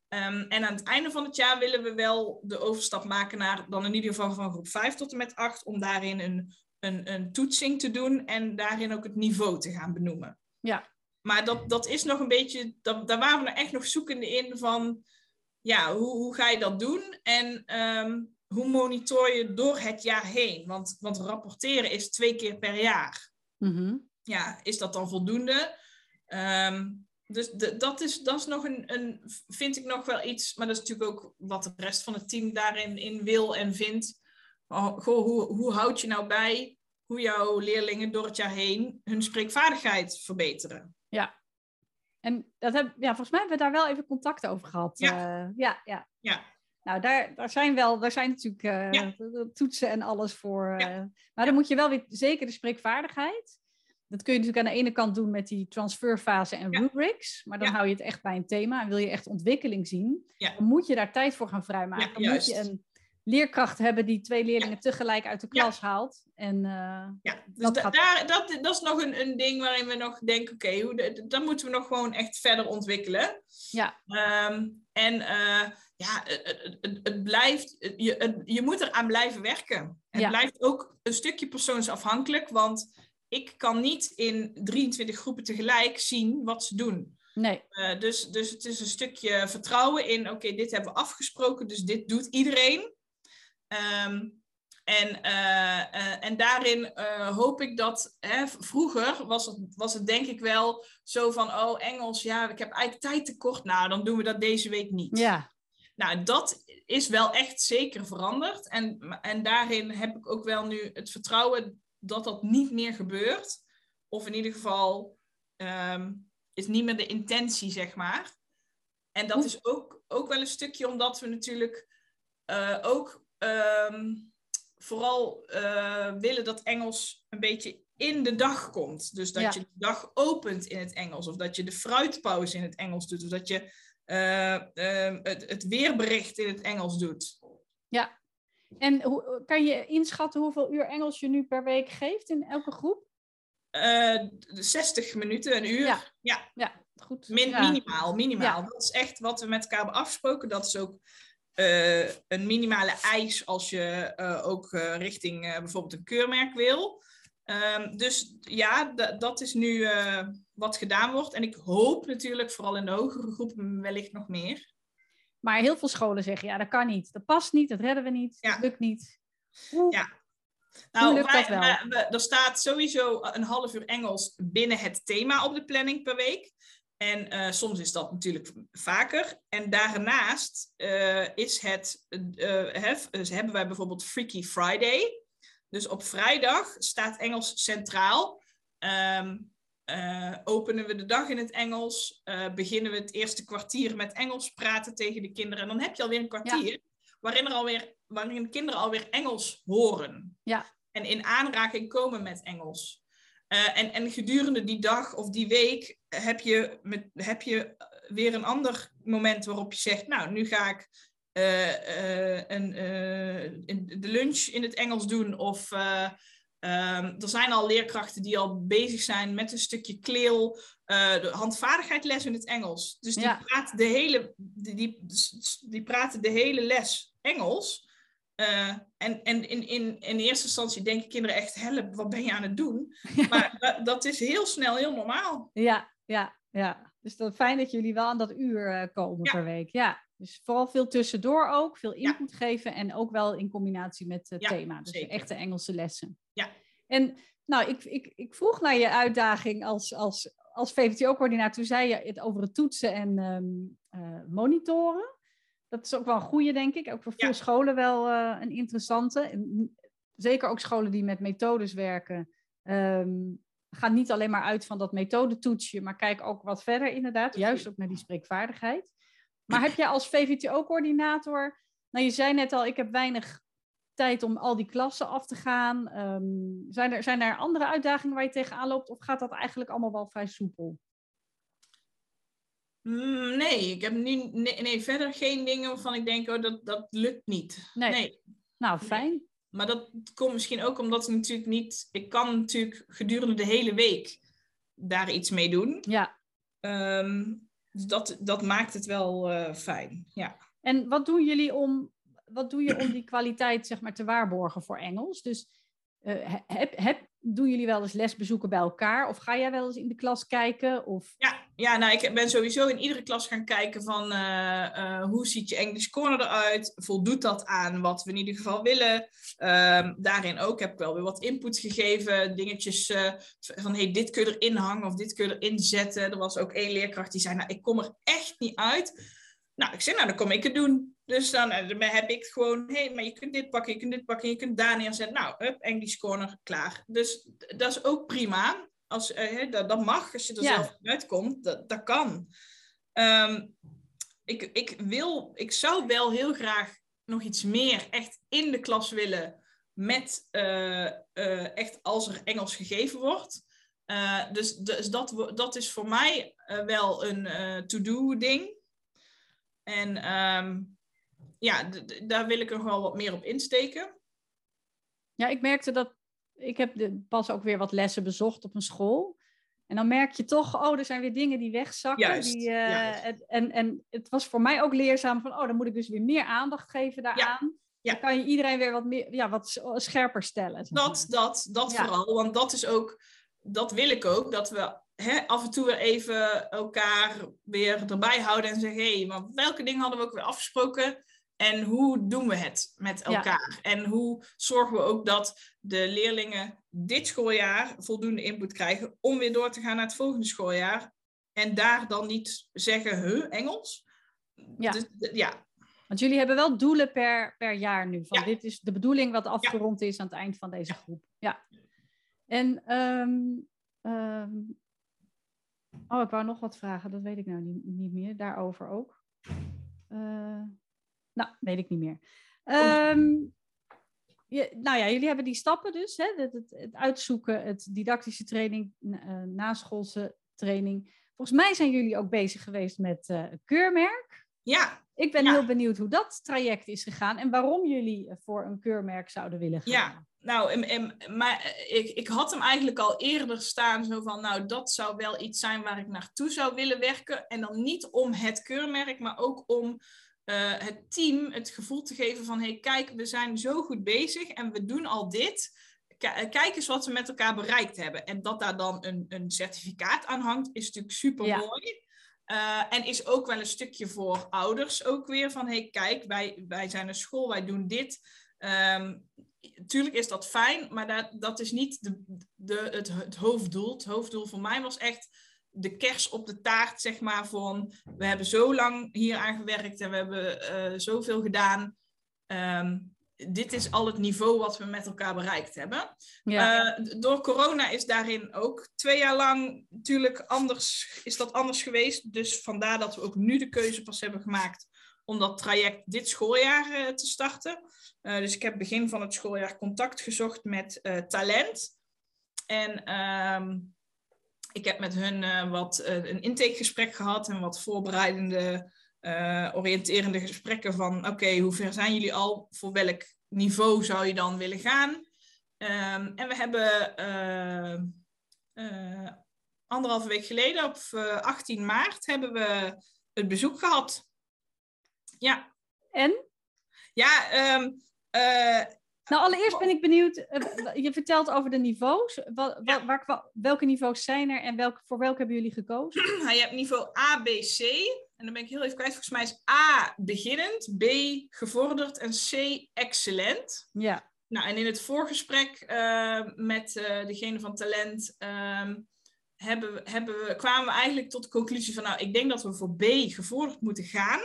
Um, en aan het einde van het jaar willen we wel de overstap maken naar dan in ieder geval van groep 5 tot en met 8, om daarin een, een, een toetsing te doen en daarin ook het niveau te gaan benoemen. Ja. Maar dat, dat is nog een beetje, dat, daar waren we er echt nog zoekende in van, ja, hoe, hoe ga je dat doen? En um, hoe monitor je door het jaar heen? Want, want rapporteren is twee keer per jaar. Mm-hmm. Ja, is dat dan voldoende? Um, dus de, dat, is, dat is nog een, een, vind ik nog wel iets, maar dat is natuurlijk ook wat de rest van het team daarin in wil en vindt. Oh, goh, hoe, hoe houd je nou bij hoe jouw leerlingen door het jaar heen hun spreekvaardigheid verbeteren? Ja. En dat heb, ja, volgens mij hebben we daar wel even contact over gehad. Ja. Uh, ja, ja. ja. Nou, daar, daar zijn wel, daar zijn natuurlijk uh, ja. toetsen en alles voor. Uh, ja. Maar dan moet je wel weer zeker de spreekvaardigheid. Dat kun je natuurlijk aan de ene kant doen met die transferfase en rubrics. Maar dan hou je het echt bij een thema en wil je echt ontwikkeling zien. Dan moet je daar tijd voor gaan vrijmaken. dan moet je een leerkracht hebben die twee leerlingen ja. tegelijk uit de klas ja. haalt. En, uh, ja, dus dat, da gaat... daar, dat, dat is nog een, een ding waarin we nog denken, oké, okay, dat moeten we nog gewoon echt verder ontwikkelen. Ja. Um, en uh, ja, het, het, het, blijft, je, het, je moet eraan blijven werken. Het ja. blijft ook een stukje persoonsafhankelijk, want ik kan niet in 23 groepen tegelijk zien wat ze doen. Nee. Uh, dus, dus het is een stukje vertrouwen in, oké, okay, dit hebben we afgesproken, dus dit doet iedereen. Um, en, uh, uh, en daarin uh, hoop ik dat, hè, vroeger was het, was het denk ik wel zo van, oh Engels, ja, ik heb eigenlijk tijd tekort, nou dan doen we dat deze week niet. Ja. Nou, dat is wel echt zeker veranderd. En, en daarin heb ik ook wel nu het vertrouwen dat dat niet meer gebeurt. Of in ieder geval um, is niet meer de intentie, zeg maar. En dat is ook, ook wel een stukje omdat we natuurlijk uh, ook ehm, vooral uh, willen dat Engels een beetje in de dag komt. Dus dat je de dag opent in het Engels, of dat je de fruitpauze in het Engels doet, of dat je uh, het, het weerbericht in het Engels doet. Ja, en hoe, kan je inschatten hoeveel uur Engels je nu per week geeft in elke groep? Uh, 60 minuten, een uur. Ja, ja. ja goed. Min, Minimaal, minimaal. Dat is echt wat we met elkaar hebben afgesproken. Dat is ook uh, een minimale eis als je uh, ook uh, richting bijvoorbeeld een keurmerk wil. Um, dus ja, dat is nu wat gedaan wordt. En ik hoop natuurlijk vooral in de hogere groepen wellicht nog meer. Maar heel veel scholen zeggen, ja, dat kan niet. Dat past niet, dat redden we niet, ja. dat lukt niet. Ja. Nou, wij, er staat sowieso een half uur Engels binnen het thema op de planning per week. En uh, soms is dat natuurlijk vaker. En daarnaast uh, is het, uh, hef, dus hebben wij bijvoorbeeld Freaky Friday. Dus op vrijdag staat Engels centraal. Um, openen we de dag in het Engels. beginnen we het eerste kwartier met Engels praten tegen de kinderen. En dan heb je alweer een kwartier ja. waarin, er alweer, waarin de kinderen alweer Engels horen. Ja. En in aanraking komen met Engels. En, en gedurende die dag of die week heb je, met, heb je weer een ander moment waarop je zegt, nou, nu ga ik uh, uh, een, de lunch in het Engels doen. Of um, er zijn al leerkrachten die al bezig zijn met een stukje kleel, de handvaardigheidles in het Engels. Dus die, ja. praten de hele, die, die, die praten de hele les Engels. En en in, in, in eerste instantie denken kinderen echt, help, wat ben je aan het doen? Maar dat, dat, is heel snel heel normaal. Ja, ja, ja. Dus dat, fijn dat jullie wel aan dat uur uh, komen ja. per week. Ja, dus vooral veel tussendoor ook, veel input ja. geven en ook wel in combinatie met het thema. Dus echte Engelse lessen. Ja. En nou, ik, ik, ik vroeg naar je uitdaging als, als, als VVTO-coördinator. Toen zei je het over het toetsen en um, uh, monitoren dat is ook wel een goede, denk ik. Ook voor veel scholen wel uh, een interessante. Zeker ook scholen die met methodes werken. Um, gaan niet alleen maar uit van dat methodetoetsje, maar kijk ook wat verder inderdaad. Juist ook naar die spreekvaardigheid. Maar heb jij als VVTO-coördinator... Nou, je zei net al, ik heb weinig tijd om al die klassen af te gaan. Um, zijn, er, zijn er andere uitdagingen waar je tegenaan loopt? Of gaat dat eigenlijk allemaal wel vrij soepel? Mm, nee, ik heb nu nee, nee, verder geen dingen waarvan ik denk, oh, dat, dat lukt niet. Nee. nee. Nou, fijn. Maar dat komt misschien ook omdat ik natuurlijk niet... Ik kan natuurlijk gedurende de hele week daar iets mee doen. Ja. Um, dus dat, dat maakt het wel uh, fijn, ja. En wat doen jullie om... Wat doe je om die kwaliteit zeg maar, te waarborgen voor Engels? Dus uh, heb, heb, doen jullie wel eens lesbezoeken bij elkaar? Of ga jij wel eens in de klas kijken? Of... Ja, ja, nou, ik ben sowieso in iedere klas gaan kijken van uh, uh, hoe ziet je English Corner eruit? Voldoet dat aan wat we in ieder geval willen? Um, daarin ook heb ik wel weer wat input gegeven. Dingetjes uh, van hey, dit kun je erin hangen of dit kun je erin zetten. Er was ook één leerkracht die zei, nou, ik kom er echt niet uit. Nou, ik zei, nou, dan kom ik het doen. Dus dan, dan heb ik gewoon, hé, hey, maar je kunt dit pakken, je kunt dit pakken, je kunt daar neerzetten. Nou, up, English Corner, klaar. Dus dat is ook prima. Als, uh, dat, dat mag, als je er ja. zelf uitkomt, dat, dat kan. Um, ik, ik, wil, ik zou wel heel graag nog iets meer echt in de klas willen met uh, uh, echt als er Engels gegeven wordt. Uh, dus dus dat, dat is voor mij wel een to-do ding. En um, ja, daar wil ik nog wel wat meer op insteken. Ja, ik merkte dat ik heb de, pas ook weer wat lessen bezocht op een school. En dan merk je toch, oh, er zijn weer dingen die wegzakken. Juist, die, uh, juist. Het, en, en het was voor mij ook leerzaam van, oh, dan moet ik dus weer meer aandacht geven daaraan. Ja. Dan kan je iedereen weer wat, meer, ja, wat scherper stellen. Zeg dat, dat, dat ja. vooral, want dat is ook, dat wil ik ook, dat we hè, af en toe weer even elkaar weer erbij houden en zeggen, hé, hey, maar welke dingen hadden we ook weer afgesproken? En hoe doen we het met elkaar? Ja. En hoe zorgen we ook dat de leerlingen dit schooljaar voldoende input krijgen om weer door te gaan naar het volgende schooljaar? En daar dan niet zeggen, huh, Engels? Ja. Dus, ja. Want jullie hebben wel doelen per, per jaar nu. Van ja. Dit is de bedoeling wat afgerond is aan het eind van deze groep. Ja. En, um, um, oh, ik wou nog wat vragen, dat weet ik nou niet, niet meer, daarover ook. Uh, nou, weet ik niet meer. Um, je, nou ja, jullie hebben die stappen dus. Hè? Het, het, het uitzoeken, het didactische training, uh, naschoolse training. Volgens mij zijn jullie ook bezig geweest met uh, keurmerk. Ja. Ik ben heel benieuwd hoe dat traject is gegaan en waarom jullie voor een keurmerk zouden willen gaan. Ja, nou, en, en, maar ik, ik had hem eigenlijk al eerder staan, zo van, nou, dat zou wel iets zijn waar ik naartoe zou willen werken. En dan niet om het keurmerk, maar ook om uh, het team het gevoel te geven van, hey, kijk, we zijn zo goed bezig en we doen al dit. Kijk eens wat we met elkaar bereikt hebben. En dat daar dan een, een certificaat aan hangt, is natuurlijk super mooi. Uh, en is ook wel een stukje voor ouders ook weer van, hey, kijk, wij, wij zijn een school, wij doen dit. Um, tuurlijk is dat fijn, maar dat, dat is niet de, de, het, het hoofddoel. Het hoofddoel voor mij was echt de kers op de taart, zeg maar, van we hebben zo lang hier aan gewerkt en we hebben uh, zoveel gedaan. Um, dit is al het niveau wat we met elkaar bereikt hebben. Ja. Uh, door corona is daarin ook twee jaar lang natuurlijk anders, is dat anders geweest. Dus vandaar dat we ook nu de keuze pas hebben gemaakt om dat traject dit schooljaar uh, te starten. Uh, dus ik heb begin van het schooljaar contact gezocht met talent. En um, ik heb met hun wat een intakegesprek gehad en wat voorbereidende uh, oriënterende gesprekken van oké, hoe ver zijn jullie al? Voor welk niveau zou je dan willen gaan? Um, en we hebben uh, uh, anderhalve week geleden, op 18 maart, hebben we het bezoek gehad. Ja. En? Ja, um, nou, allereerst ben ik benieuwd, je vertelt over de niveaus. Wat, ja. waar, welke niveaus zijn er en welke, voor welke hebben jullie gekozen? je hebt niveau A, B, C. En dan ben ik heel even kwijt. Volgens mij is A beginnend, B gevorderd en C excellent. Ja. Nou, en in het voorgesprek uh, met uh, degene van talent uh, hebben, hebben we, kwamen we eigenlijk tot de conclusie van, nou, ik denk dat we voor B gevorderd moeten gaan.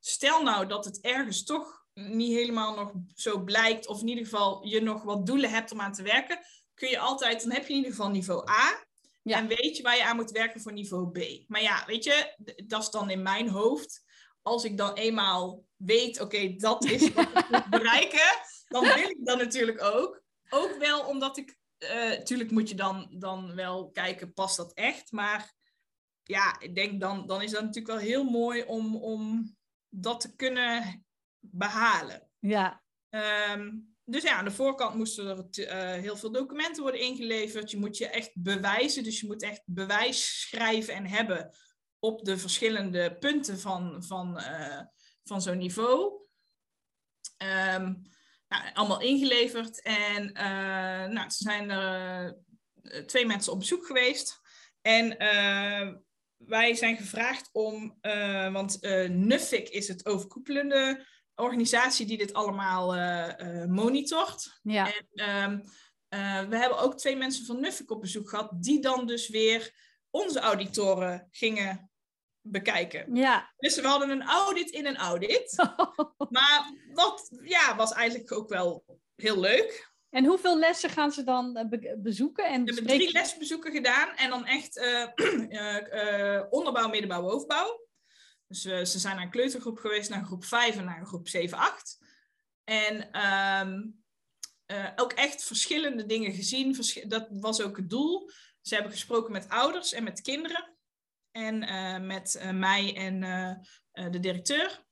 Stel nou dat het ergens toch niet helemaal nog zo blijkt, of in ieder geval je nog wat doelen hebt om aan te werken, kun je altijd, dan heb je in ieder geval niveau A. Ja. En weet je waar je aan moet werken voor niveau B. Maar ja, weet je, dat is dan in mijn hoofd. Als ik dan eenmaal weet, oké, dat is wat ik moet bereiken, dan wil ik dat natuurlijk ook. Ook wel omdat ik, natuurlijk uh, moet je dan, dan wel kijken, past dat echt? Maar ja, ik denk dan, dan is dat natuurlijk wel heel mooi om, om dat te kunnen behalen. Ja. Um, dus ja, aan de voorkant moesten er uh, heel veel documenten worden ingeleverd. Je moet je echt bewijzen, dus je moet echt bewijs schrijven en hebben op de verschillende punten van, van, uh, van zo'n niveau. Um, nou, allemaal ingeleverd. En uh, nou, er zijn er twee mensen op bezoek geweest. En wij zijn gevraagd om, want NUFIC is het overkoepelende organisatie die dit allemaal uh, monitort. Ja. En um, uh, we hebben ook twee mensen van Nuffic op bezoek gehad, die dan dus weer onze auditoren gingen bekijken. Ja. Dus we hadden een audit in een audit. maar dat ja, was eigenlijk ook wel heel leuk. En hoeveel lessen gaan ze dan be bezoeken? En we hebben drie lesbezoeken gedaan en dan echt uh, onderbouw, middenbouw, bovenbouw. Dus ze zijn naar een kleutergroep geweest, naar groep 5 en naar groep 7, 8. En um, uh, ook echt verschillende dingen gezien. Dat was ook het doel. Ze hebben gesproken met ouders en met kinderen. En uh, met mij en de directeur.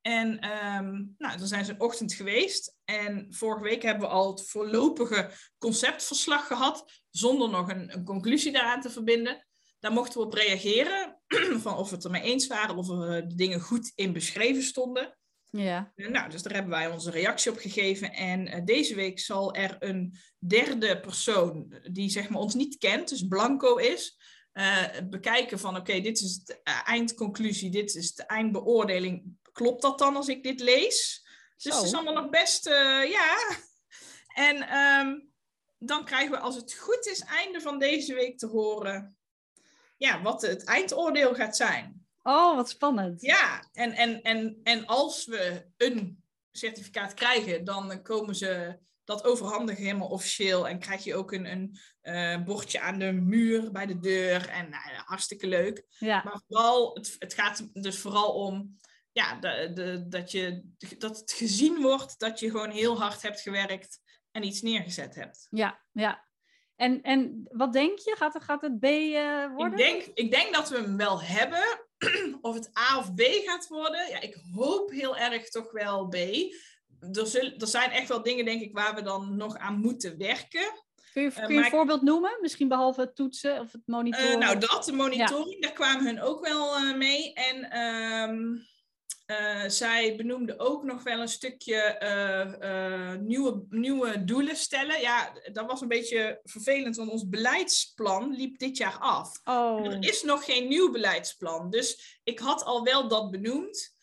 En um, nou, dan zijn ze een ochtend geweest. En vorige week hebben we al het voorlopige conceptverslag gehad. Zonder nog een conclusie daaraan te verbinden. Daar mochten we op reageren, van of we het ermee eens waren, of er de dingen goed in beschreven stonden. Ja. Nou, dus daar hebben wij onze reactie op gegeven. En uh, deze week zal er een derde persoon, die zeg maar ons niet kent, dus blanco is, uh, bekijken van oké, dit is de eindconclusie, dit is de eindbeoordeling. Klopt dat dan als ik dit lees? Dus het is allemaal nog best, uh, ja. En um, dan krijgen we, als het goed is, einde van deze week te horen ja, wat het eindoordeel gaat zijn. Oh, wat spannend. Ja, en, en, en, en als we een certificaat krijgen, dan komen ze dat overhandigen helemaal officieel. En krijg je ook een, een uh, bordje aan de muur bij de deur. En nou, hartstikke leuk. Ja. Maar vooral, het, het gaat dus vooral om ja, de, de, dat, je, dat het gezien wordt dat je gewoon heel hard hebt gewerkt en iets neergezet hebt. Ja, ja. En, en wat denk je? Gaat, het, gaat het B uh, worden? Ik denk, ik denk dat we hem wel hebben. of het A of B gaat worden. Ja, ik hoop heel erg toch wel B. Er, zullen, er zijn echt wel dingen, denk ik, waar we dan nog aan moeten werken. Kun je, kun je een voorbeeld noemen? Misschien behalve het toetsen of het monitoren? Uh, nou, dat, de monitoring, daar kwamen hun ook wel mee. En um, uh, zij benoemde ook nog wel een stukje uh, uh, nieuwe, nieuwe doelen stellen. Ja, dat was een beetje vervelend, want ons beleidsplan liep dit jaar af. Oh. Er is nog geen nieuw beleidsplan. Dus ik had al wel dat benoemd.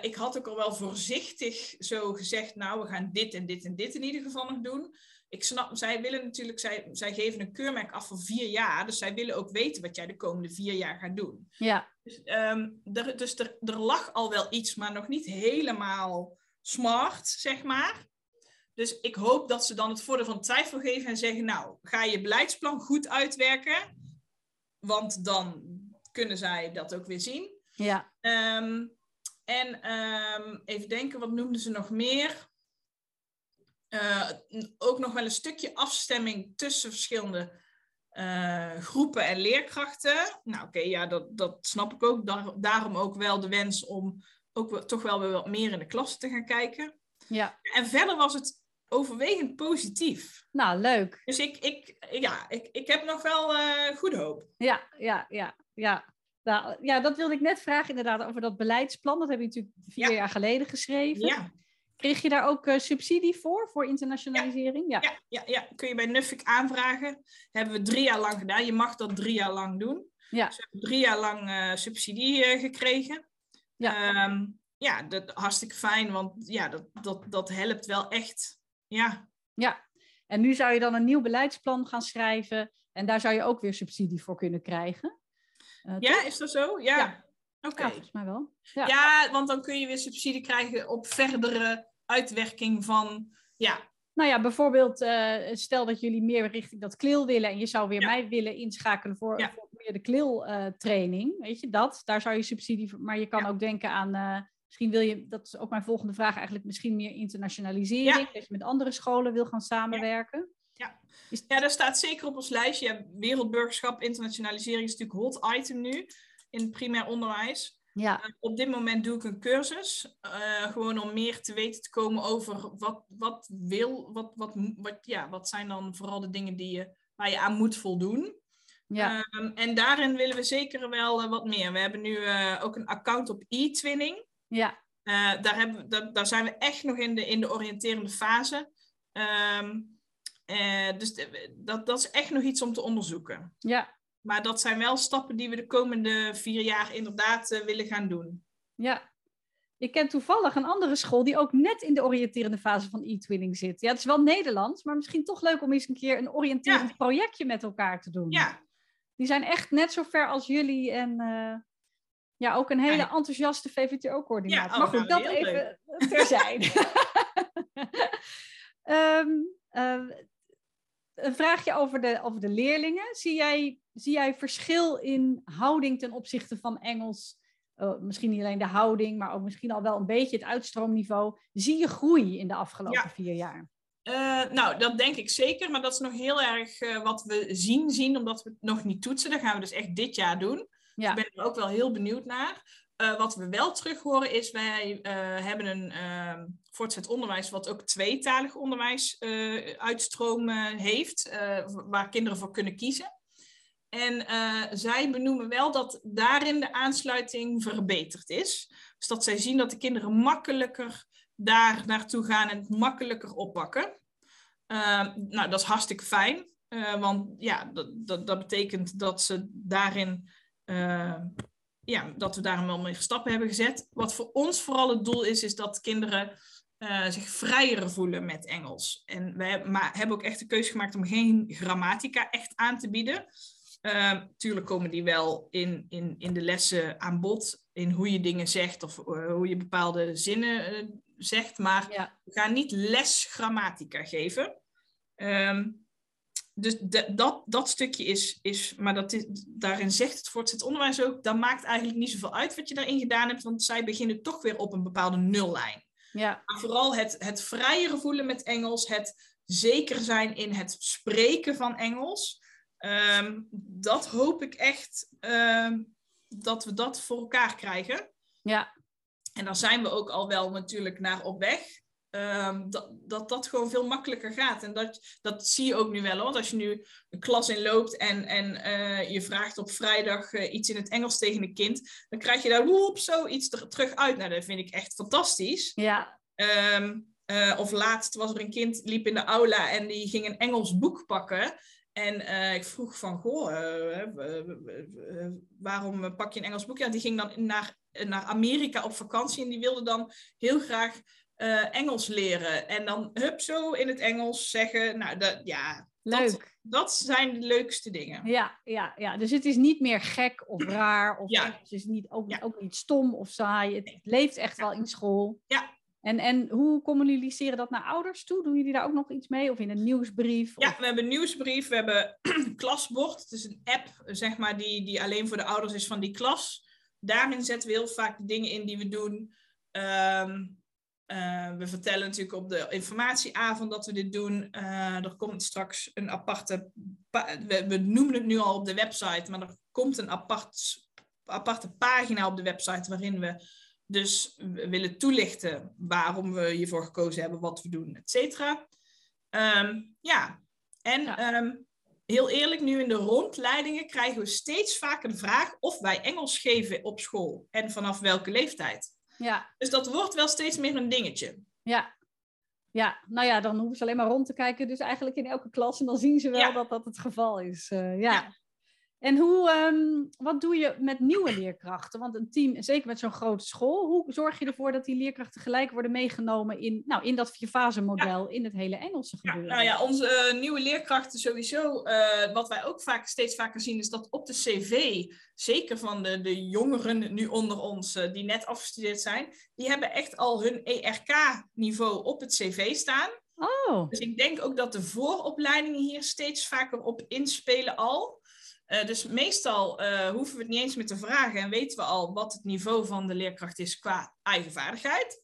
ik had ook al wel voorzichtig zo gezegd, nou, we gaan dit en dit en dit in ieder geval nog doen ik snap, zij willen natuurlijk, zij, zij geven een keurmerk af voor vier jaar. Dus zij willen ook weten wat jij de komende vier jaar gaat doen. Ja. Dus, um, er, dus er, er lag al wel iets, maar nog niet helemaal smart, zeg maar. Dus ik hoop dat ze dan het voordeel van twijfel geven en zeggen, nou, ga je beleidsplan goed uitwerken. Want dan kunnen zij dat ook weer zien. Ja. Um, en um, even denken, wat noemden ze nog meer? Uh, ook nog wel een stukje afstemming tussen verschillende uh, groepen en leerkrachten. Nou, oké, okay, ja, dat, dat snap ik ook. Daar, daarom ook wel de wens om ook toch wel weer wat meer in de klas te gaan kijken. Ja. En verder was het overwegend positief. Nou, leuk. Dus ik, ik, ja, ik, ik heb nog wel uh, goede hoop. Ja, ja, ja, ja. Nou, ja, dat wilde ik net vragen inderdaad over dat beleidsplan. Dat heb je natuurlijk vier ja. jaar geleden geschreven. Ja. Kreeg je daar ook uh, subsidie voor, voor internationalisering? Ja. Ja. ja, ja, kun je bij Nuffic aanvragen. Hebben we drie jaar lang gedaan. Je mag dat drie jaar lang doen. Ja. Dus we hebben drie jaar lang uh, subsidie uh, gekregen. Ja. Um, ja, dat, hartstikke fijn, want ja, dat, dat, dat helpt wel echt. Ja. ja, en nu zou je dan een nieuw beleidsplan gaan schrijven en daar zou je ook weer subsidie voor kunnen krijgen. ja, is dat zo? Ja. ja. Oké. Okay. Ja, volgens mij wel. Ja. ja. want dan kun je weer subsidie krijgen op verdere uitwerking van, ja. Nou ja, bijvoorbeeld uh, stel dat jullie meer richting dat kleel willen en je zou weer Ja. mij willen inschakelen voor, voor meer de kleel eh, training, weet je, dat, daar zou je subsidie voor, maar je kan ook denken aan, eh, misschien wil je, dat is ook mijn volgende vraag eigenlijk, misschien meer internationalisering, dat je met andere scholen wil gaan samenwerken. Ja. Ja, dat staat zeker op ons lijstje. Ja, wereldburgerschap, internationalisering is natuurlijk hot item nu in het primair onderwijs. Ja, Uh, op dit moment doe ik een cursus, uh, gewoon om meer te weten te komen over wat, wat wil, wat, wat, wat, ja, wat zijn dan vooral de dingen die je, waar je aan moet voldoen. ja, Um, en daarin willen we zeker wel uh, wat meer. We hebben nu ook een account op e-twinning. ja, daar, hebben, daar, daar zijn we echt nog in de, in de oriënterende fase. Um, dus dat, dat is echt nog iets om te onderzoeken. ja, Maar dat zijn wel stappen die we de komende vier jaar inderdaad uh, willen gaan doen. ja. Ik ken toevallig een andere school die ook net in de oriënterende fase van e-twinning zit. Ja, het is wel Nederlands, maar misschien toch leuk om eens een keer een oriënterend projectje met elkaar te doen. Ja, Die zijn echt net zo ver als jullie en eh, ja, ook een hele Ja. enthousiaste VVTO-coördinator. Ja, oh, maar goed, nou, dat heel even terzijde. Ehm, eh, een vraagje over de, over de leerlingen. Zie jij, zie jij verschil in houding ten opzichte van Engels? Eh, misschien niet alleen de houding, maar ook misschien al wel een beetje het uitstroomniveau. Zie je groei in de afgelopen Ja. vier jaar? Uh, nou, dat denk ik zeker, maar dat is nog heel erg uh, wat we zien, zien, omdat we het nog niet toetsen. Dat gaan we dus echt dit jaar doen. Ja. Ik ben er ook wel heel benieuwd naar. Uh, wat we wel terug horen is, wij hebben een voortgezet onderwijs wat ook tweetalig onderwijs uitstroom heeft, waar kinderen voor kunnen kiezen. En zij benoemen wel dat daarin de aansluiting verbeterd is. Dus dat zij zien dat de kinderen makkelijker daar naartoe gaan en het makkelijker oppakken. Uh, nou, dat is hartstikke fijn. Uh, want ja, dat, dat, dat, betekent dat ze daarin... Uh, ja, dat we daarin wel meer stappen hebben gezet. Wat voor ons vooral het doel is, is dat kinderen uh, zich vrijer voelen met Engels. En maar, hebben ook echt de keuze gemaakt om geen grammatica echt aan te bieden. Uh, tuurlijk komen die wel in, in, in de lessen aan bod, in hoe je dingen zegt of uh, hoe je bepaalde zinnen uh, zegt, maar ja. we gaan niet les grammatica geven. Um, dus dat, dat stukje is, is maar dat is, daarin zegt het voortgezet onderwijs ook, dat maakt eigenlijk niet zoveel uit wat je daarin gedaan hebt, want zij beginnen toch weer op een bepaalde nullijn. Ja. Maar vooral het, het vrijere voelen met Engels, het zeker zijn in het spreken van Engels, ehm, dat hoop ik echt ehm, dat we dat voor elkaar krijgen. Ja. En daar zijn we ook al wel natuurlijk naar op weg. Ehm, dat, dat dat gewoon veel makkelijker gaat. En dat, dat zie je ook nu wel. Want als je nu een klas inloopt en, en uh, je vraagt op vrijdag uh, iets in het Engels tegen een kind, dan krijg je daar woep, zo iets er, terug uit. Nou, dat vind ik echt fantastisch. Ja. Um, uh, of laatst was er een kind, liep in de aula en die ging een Engels boek pakken. En ik vroeg van, goh, waarom pak je een Engels boek? Ja, die ging dan naar, naar Amerika op vakantie en die wilde dan heel graag Engels leren. En dan hup zo in het Engels zeggen. Nou, dat, ja, Leuk. Dat, dat zijn de leukste dingen. Ja, ja, ja, dus het is niet meer gek of raar. Of Ja. het is niet, ook, Ja. ook niet stom of saai. Het leeft echt wel in school. Ja. En, en hoe communiceren dat naar ouders toe? Doen jullie daar ook nog iets mee? Of in een nieuwsbrief? Ja, we hebben een nieuwsbrief, we hebben Klasbord. Het is een app, zeg maar, die, die alleen voor de ouders is van die klas. Daarin zetten we heel vaak de dingen in die we doen. Ehm, eh, we vertellen natuurlijk op de informatieavond dat we dit doen. Eh, er komt straks een aparte... pa- We, we noemen het nu al op de website, maar er komt een apart, aparte pagina op de website waarin we dus w- willen toelichten waarom we hiervoor gekozen hebben, wat we doen, et cetera. Ehm, ja, en Ja. ehm, heel eerlijk, nu in de rondleidingen krijgen we steeds vaker de vraag of wij Engels geven op school en vanaf welke leeftijd. ja, Dus dat wordt wel steeds meer een dingetje. ja. Ja, nou ja, dan hoeven ze alleen maar rond te kijken. Dus eigenlijk in elke klas. En dan zien ze wel Ja. dat dat het geval is. Eh, ja. Ja. En hoe, ehm, wat doe je met nieuwe leerkrachten? Want een team, zeker met zo'n grote school, hoe zorg je ervoor dat die leerkrachten gelijk worden meegenomen in, nou, in dat vierfase model, in het hele Engelse Ja, gebeuren? nou ja, onze eh, nieuwe leerkrachten sowieso. eh, wat wij ook vaak, steeds vaker zien, is dat op de cv, zeker van de, de jongeren nu onder ons, eh, die net afgestudeerd zijn, die hebben echt al hun ERK-niveau op het cv staan. Oh, Dus ik denk ook dat de vooropleidingen hier steeds vaker op inspelen al. Eh, dus meestal eh, hoeven we het niet eens meer te vragen en weten we al wat het niveau van de leerkracht is qua eigen vaardigheid.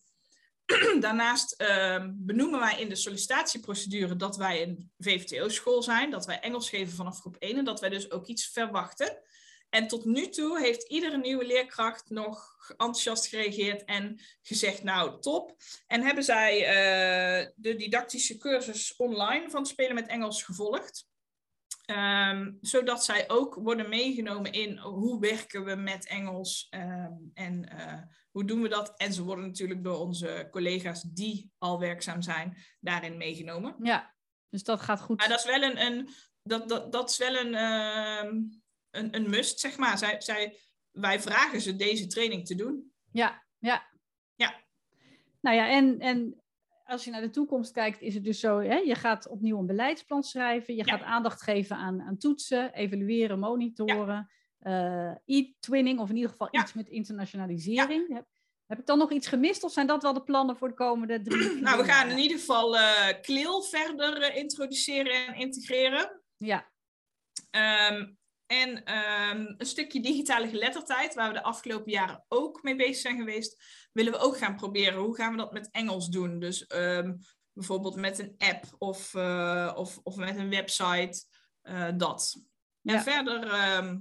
Daarnaast eh, benoemen wij in de sollicitatieprocedure dat wij een VVTO-school zijn, dat wij Engels geven vanaf groep 1 en dat wij dus ook iets verwachten. En tot nu toe heeft iedere nieuwe leerkracht nog enthousiast gereageerd en gezegd, nou top. En hebben zij eh, de didactische cursus online van Spelen met Engels gevolgd. Ehm, zodat zij ook worden meegenomen in hoe werken we met Engels ehm, en eh, hoe doen we dat. En ze worden natuurlijk door onze collega's die al werkzaam zijn daarin meegenomen. ja. Dus dat gaat goed. Maar dat is wel een, een, dat, dat, dat is wel een, ehm, een, een must, zeg maar. Zij, zij, wij vragen ze deze training te doen. Ja, ja. Ja. Nou ja, en, en als je naar de toekomst kijkt, is het dus zo, hè, je gaat opnieuw een beleidsplan schrijven, je Ja. gaat aandacht geven aan, aan toetsen, evalueren, monitoren, eh, e-twinning, of in ieder geval Ja. iets met internationalisering. Heb, heb ik dan nog iets gemist, of zijn dat wel de plannen voor de komende drie? Nou, we gaan in ieder geval eh CLIL verder eh, introduceren en integreren. Ja, Ehm, en ehm, een stukje digitale geletterdheid, waar we de afgelopen jaren ook mee bezig zijn geweest, willen we ook gaan proberen. Hoe gaan we dat met Engels doen? Dus ehm, bijvoorbeeld met een app of, eh, of, of met een website, eh, dat. En verder ehm,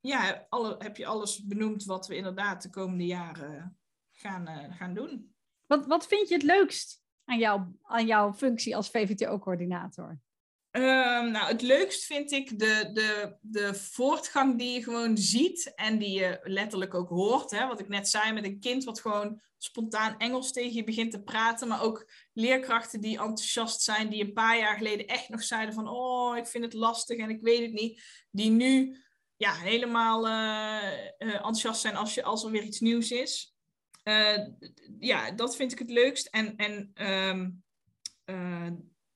ja, alle, heb je alles benoemd wat we inderdaad de komende jaren gaan, eh, gaan doen. wat, wat vind je het leukst aan, jou, aan jouw functie als VVTO-coördinator? Ehm, nou, het leukst vind ik de, de, de voortgang die je gewoon ziet en die je letterlijk ook hoort. Hè? Wat ik net zei met een kind wat gewoon spontaan Engels tegen je begint te praten. Maar ook leerkrachten die enthousiast zijn, die een paar jaar geleden echt nog zeiden van... Oh, ik vind het lastig en ik weet het niet. Die nu ja, helemaal eh, eh, enthousiast zijn als, je, als er weer iets nieuws is. Eh, ja, dat vind ik het leukst. En, en ehm, eh,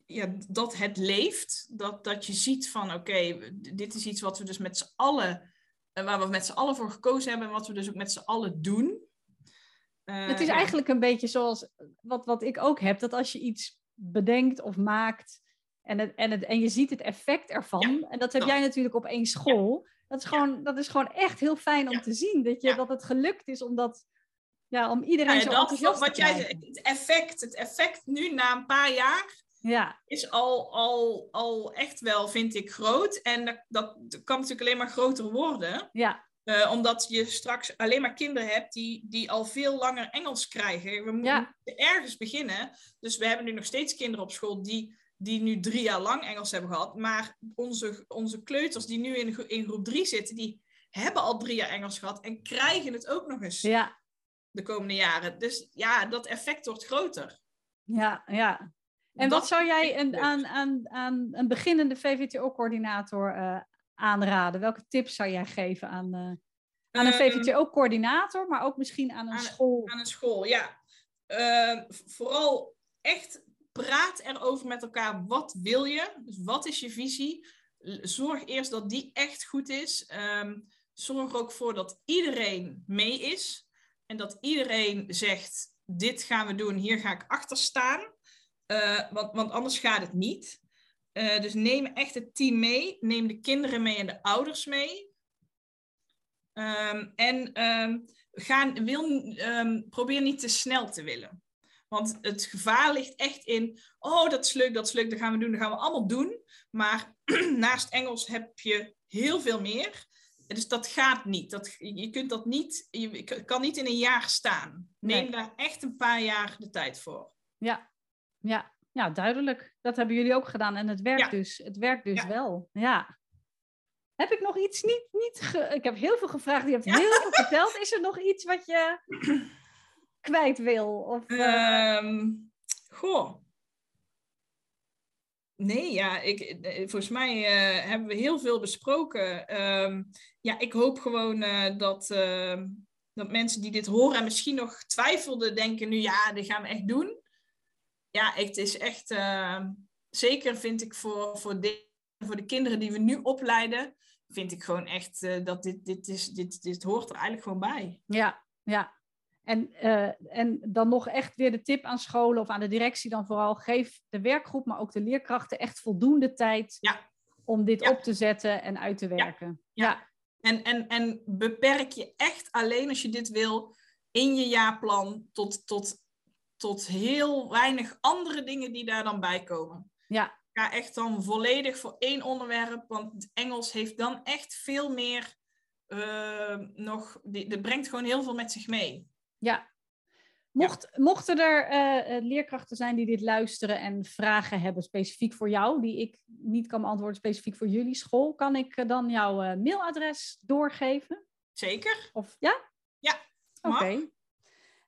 ja, dat het leeft. Dat, dat je ziet van oké, dit is iets wat we dus met z'n allen, eh, waar we met z'n allen voor gekozen hebben en wat we dus ook met z'n allen doen. Eh, Het is ja. eigenlijk een beetje zoals wat, wat ik ook heb, dat als je iets bedenkt of maakt En, het, en, het, en je ziet het effect ervan. en dat heb jij natuurlijk op één school. Dat, is gewoon, dat is gewoon echt heel fijn om te zien. Dat, je, dat het gelukt is om dat ja, om iedereen ja, zo dat, enthousiast wat jij Het effect, het effect nu na een paar jaar ja. is al, al, al echt wel, vind ik, groot. En dat, dat kan natuurlijk alleen maar groter worden. Ja. Uh, omdat je straks alleen maar kinderen hebt die, die al veel langer Engels krijgen. We moeten ergens beginnen. Dus we hebben nu nog steeds kinderen op school die, die nu drie jaar lang Engels hebben gehad. Maar onze, onze kleuters die nu in, in groep drie zitten, die hebben al drie jaar Engels gehad en krijgen het ook nog eens. Ja, de komende jaren. Dus ja, dat effect wordt groter. Ja, ja. En wat zou jij een, aan, aan, aan een beginnende VVTO-coördinator uh, aanraden? Welke tips zou jij geven aan, uh, aan een ehm, VVTO-coördinator, maar ook misschien aan een school? Aan een school, ja. Uh, vooral echt praat erover met elkaar. Wat wil je? Dus wat is je visie? Zorg eerst dat die echt goed is. Um, zorg er ook voor dat iedereen mee is. En dat iedereen zegt, dit gaan we doen, hier ga ik achter staan. Uh, want, want anders gaat het niet. Uh, dus neem echt het team mee. Neem de kinderen mee en de ouders mee. Um, en um, gaan, wil, um, probeer niet te snel te willen. Want het gevaar ligt echt in, oh dat is leuk, dat is leuk, dat gaan we doen, dat gaan we allemaal doen. Maar naast Engels heb je heel veel meer. Dus dat gaat niet. Dat, je kunt dat niet, je kan niet in een jaar staan. Neem daar echt een paar jaar de tijd voor. Ja, ja. ja duidelijk. Dat hebben jullie ook gedaan en het werkt dus. Het werkt dus wel. Ja. Heb ik nog iets niet, niet ik heb heel veel gevraagd, je hebt heel veel verteld. Is er nog iets wat je kwijt wil? Of, uh... goh, Nee, ja, ik, eh, volgens mij uh, hebben we heel veel besproken. Um, ja, ik hoop gewoon uh, dat, uh, dat mensen die dit horen en misschien nog twijfelden, denken nu ja, dit gaan we echt doen. Ja, het is echt, ehm, zeker vind ik voor, voor, de, voor de kinderen die we nu opleiden, vind ik gewoon echt dat dit, dit, is, dit, dit hoort er eigenlijk gewoon bij. Ja, ja. En, uh, en dan nog echt weer de tip aan scholen of aan de directie dan vooral, geef de werkgroep, maar ook de leerkrachten echt voldoende tijd ja. om dit op te zetten en uit te werken. Ja. ja. En, en, en beperk je echt alleen als je dit wil in je jaarplan tot, tot, tot heel weinig andere dingen die daar dan bij komen. Ja. Ga echt dan volledig voor één onderwerp, want Engels heeft dan echt veel meer uh, nog, die, brengt gewoon heel veel met zich mee. Ja. Mocht, Mochten er uh, leerkrachten zijn die dit luisteren en vragen hebben specifiek voor jou, die ik niet kan beantwoorden specifiek voor jullie school, kan ik uh, dan jouw mailadres doorgeven? Zeker. Of ja? Ja. Oké.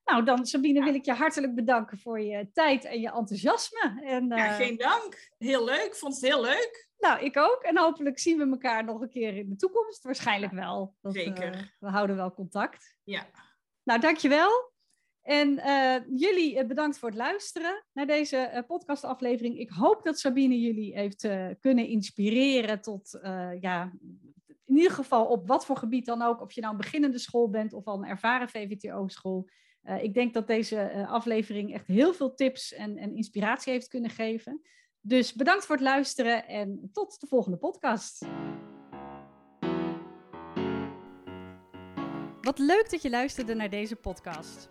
Nou, dan Sabine wil ik je hartelijk bedanken voor je tijd en je enthousiasme. En, ja, geen dank. Heel leuk. Vond het heel leuk. Nou, ik ook. En hopelijk zien we elkaar nog een keer in de toekomst. Waarschijnlijk wel. Dat, Zeker. we houden wel contact. Ja. Nou, dankjewel. En uh, jullie eh, bedankt voor het luisteren naar deze podcastaflevering. Ik hoop dat Sabine jullie heeft kunnen inspireren tot, ja, in ieder geval op wat voor gebied dan ook. Of je nou een beginnende school bent of al een ervaren VVTO-school. Ik denk dat deze aflevering echt heel veel tips en, en inspiratie heeft kunnen geven. Dus bedankt voor het luisteren en tot de volgende podcast. Wat leuk dat je luisterde naar deze podcast.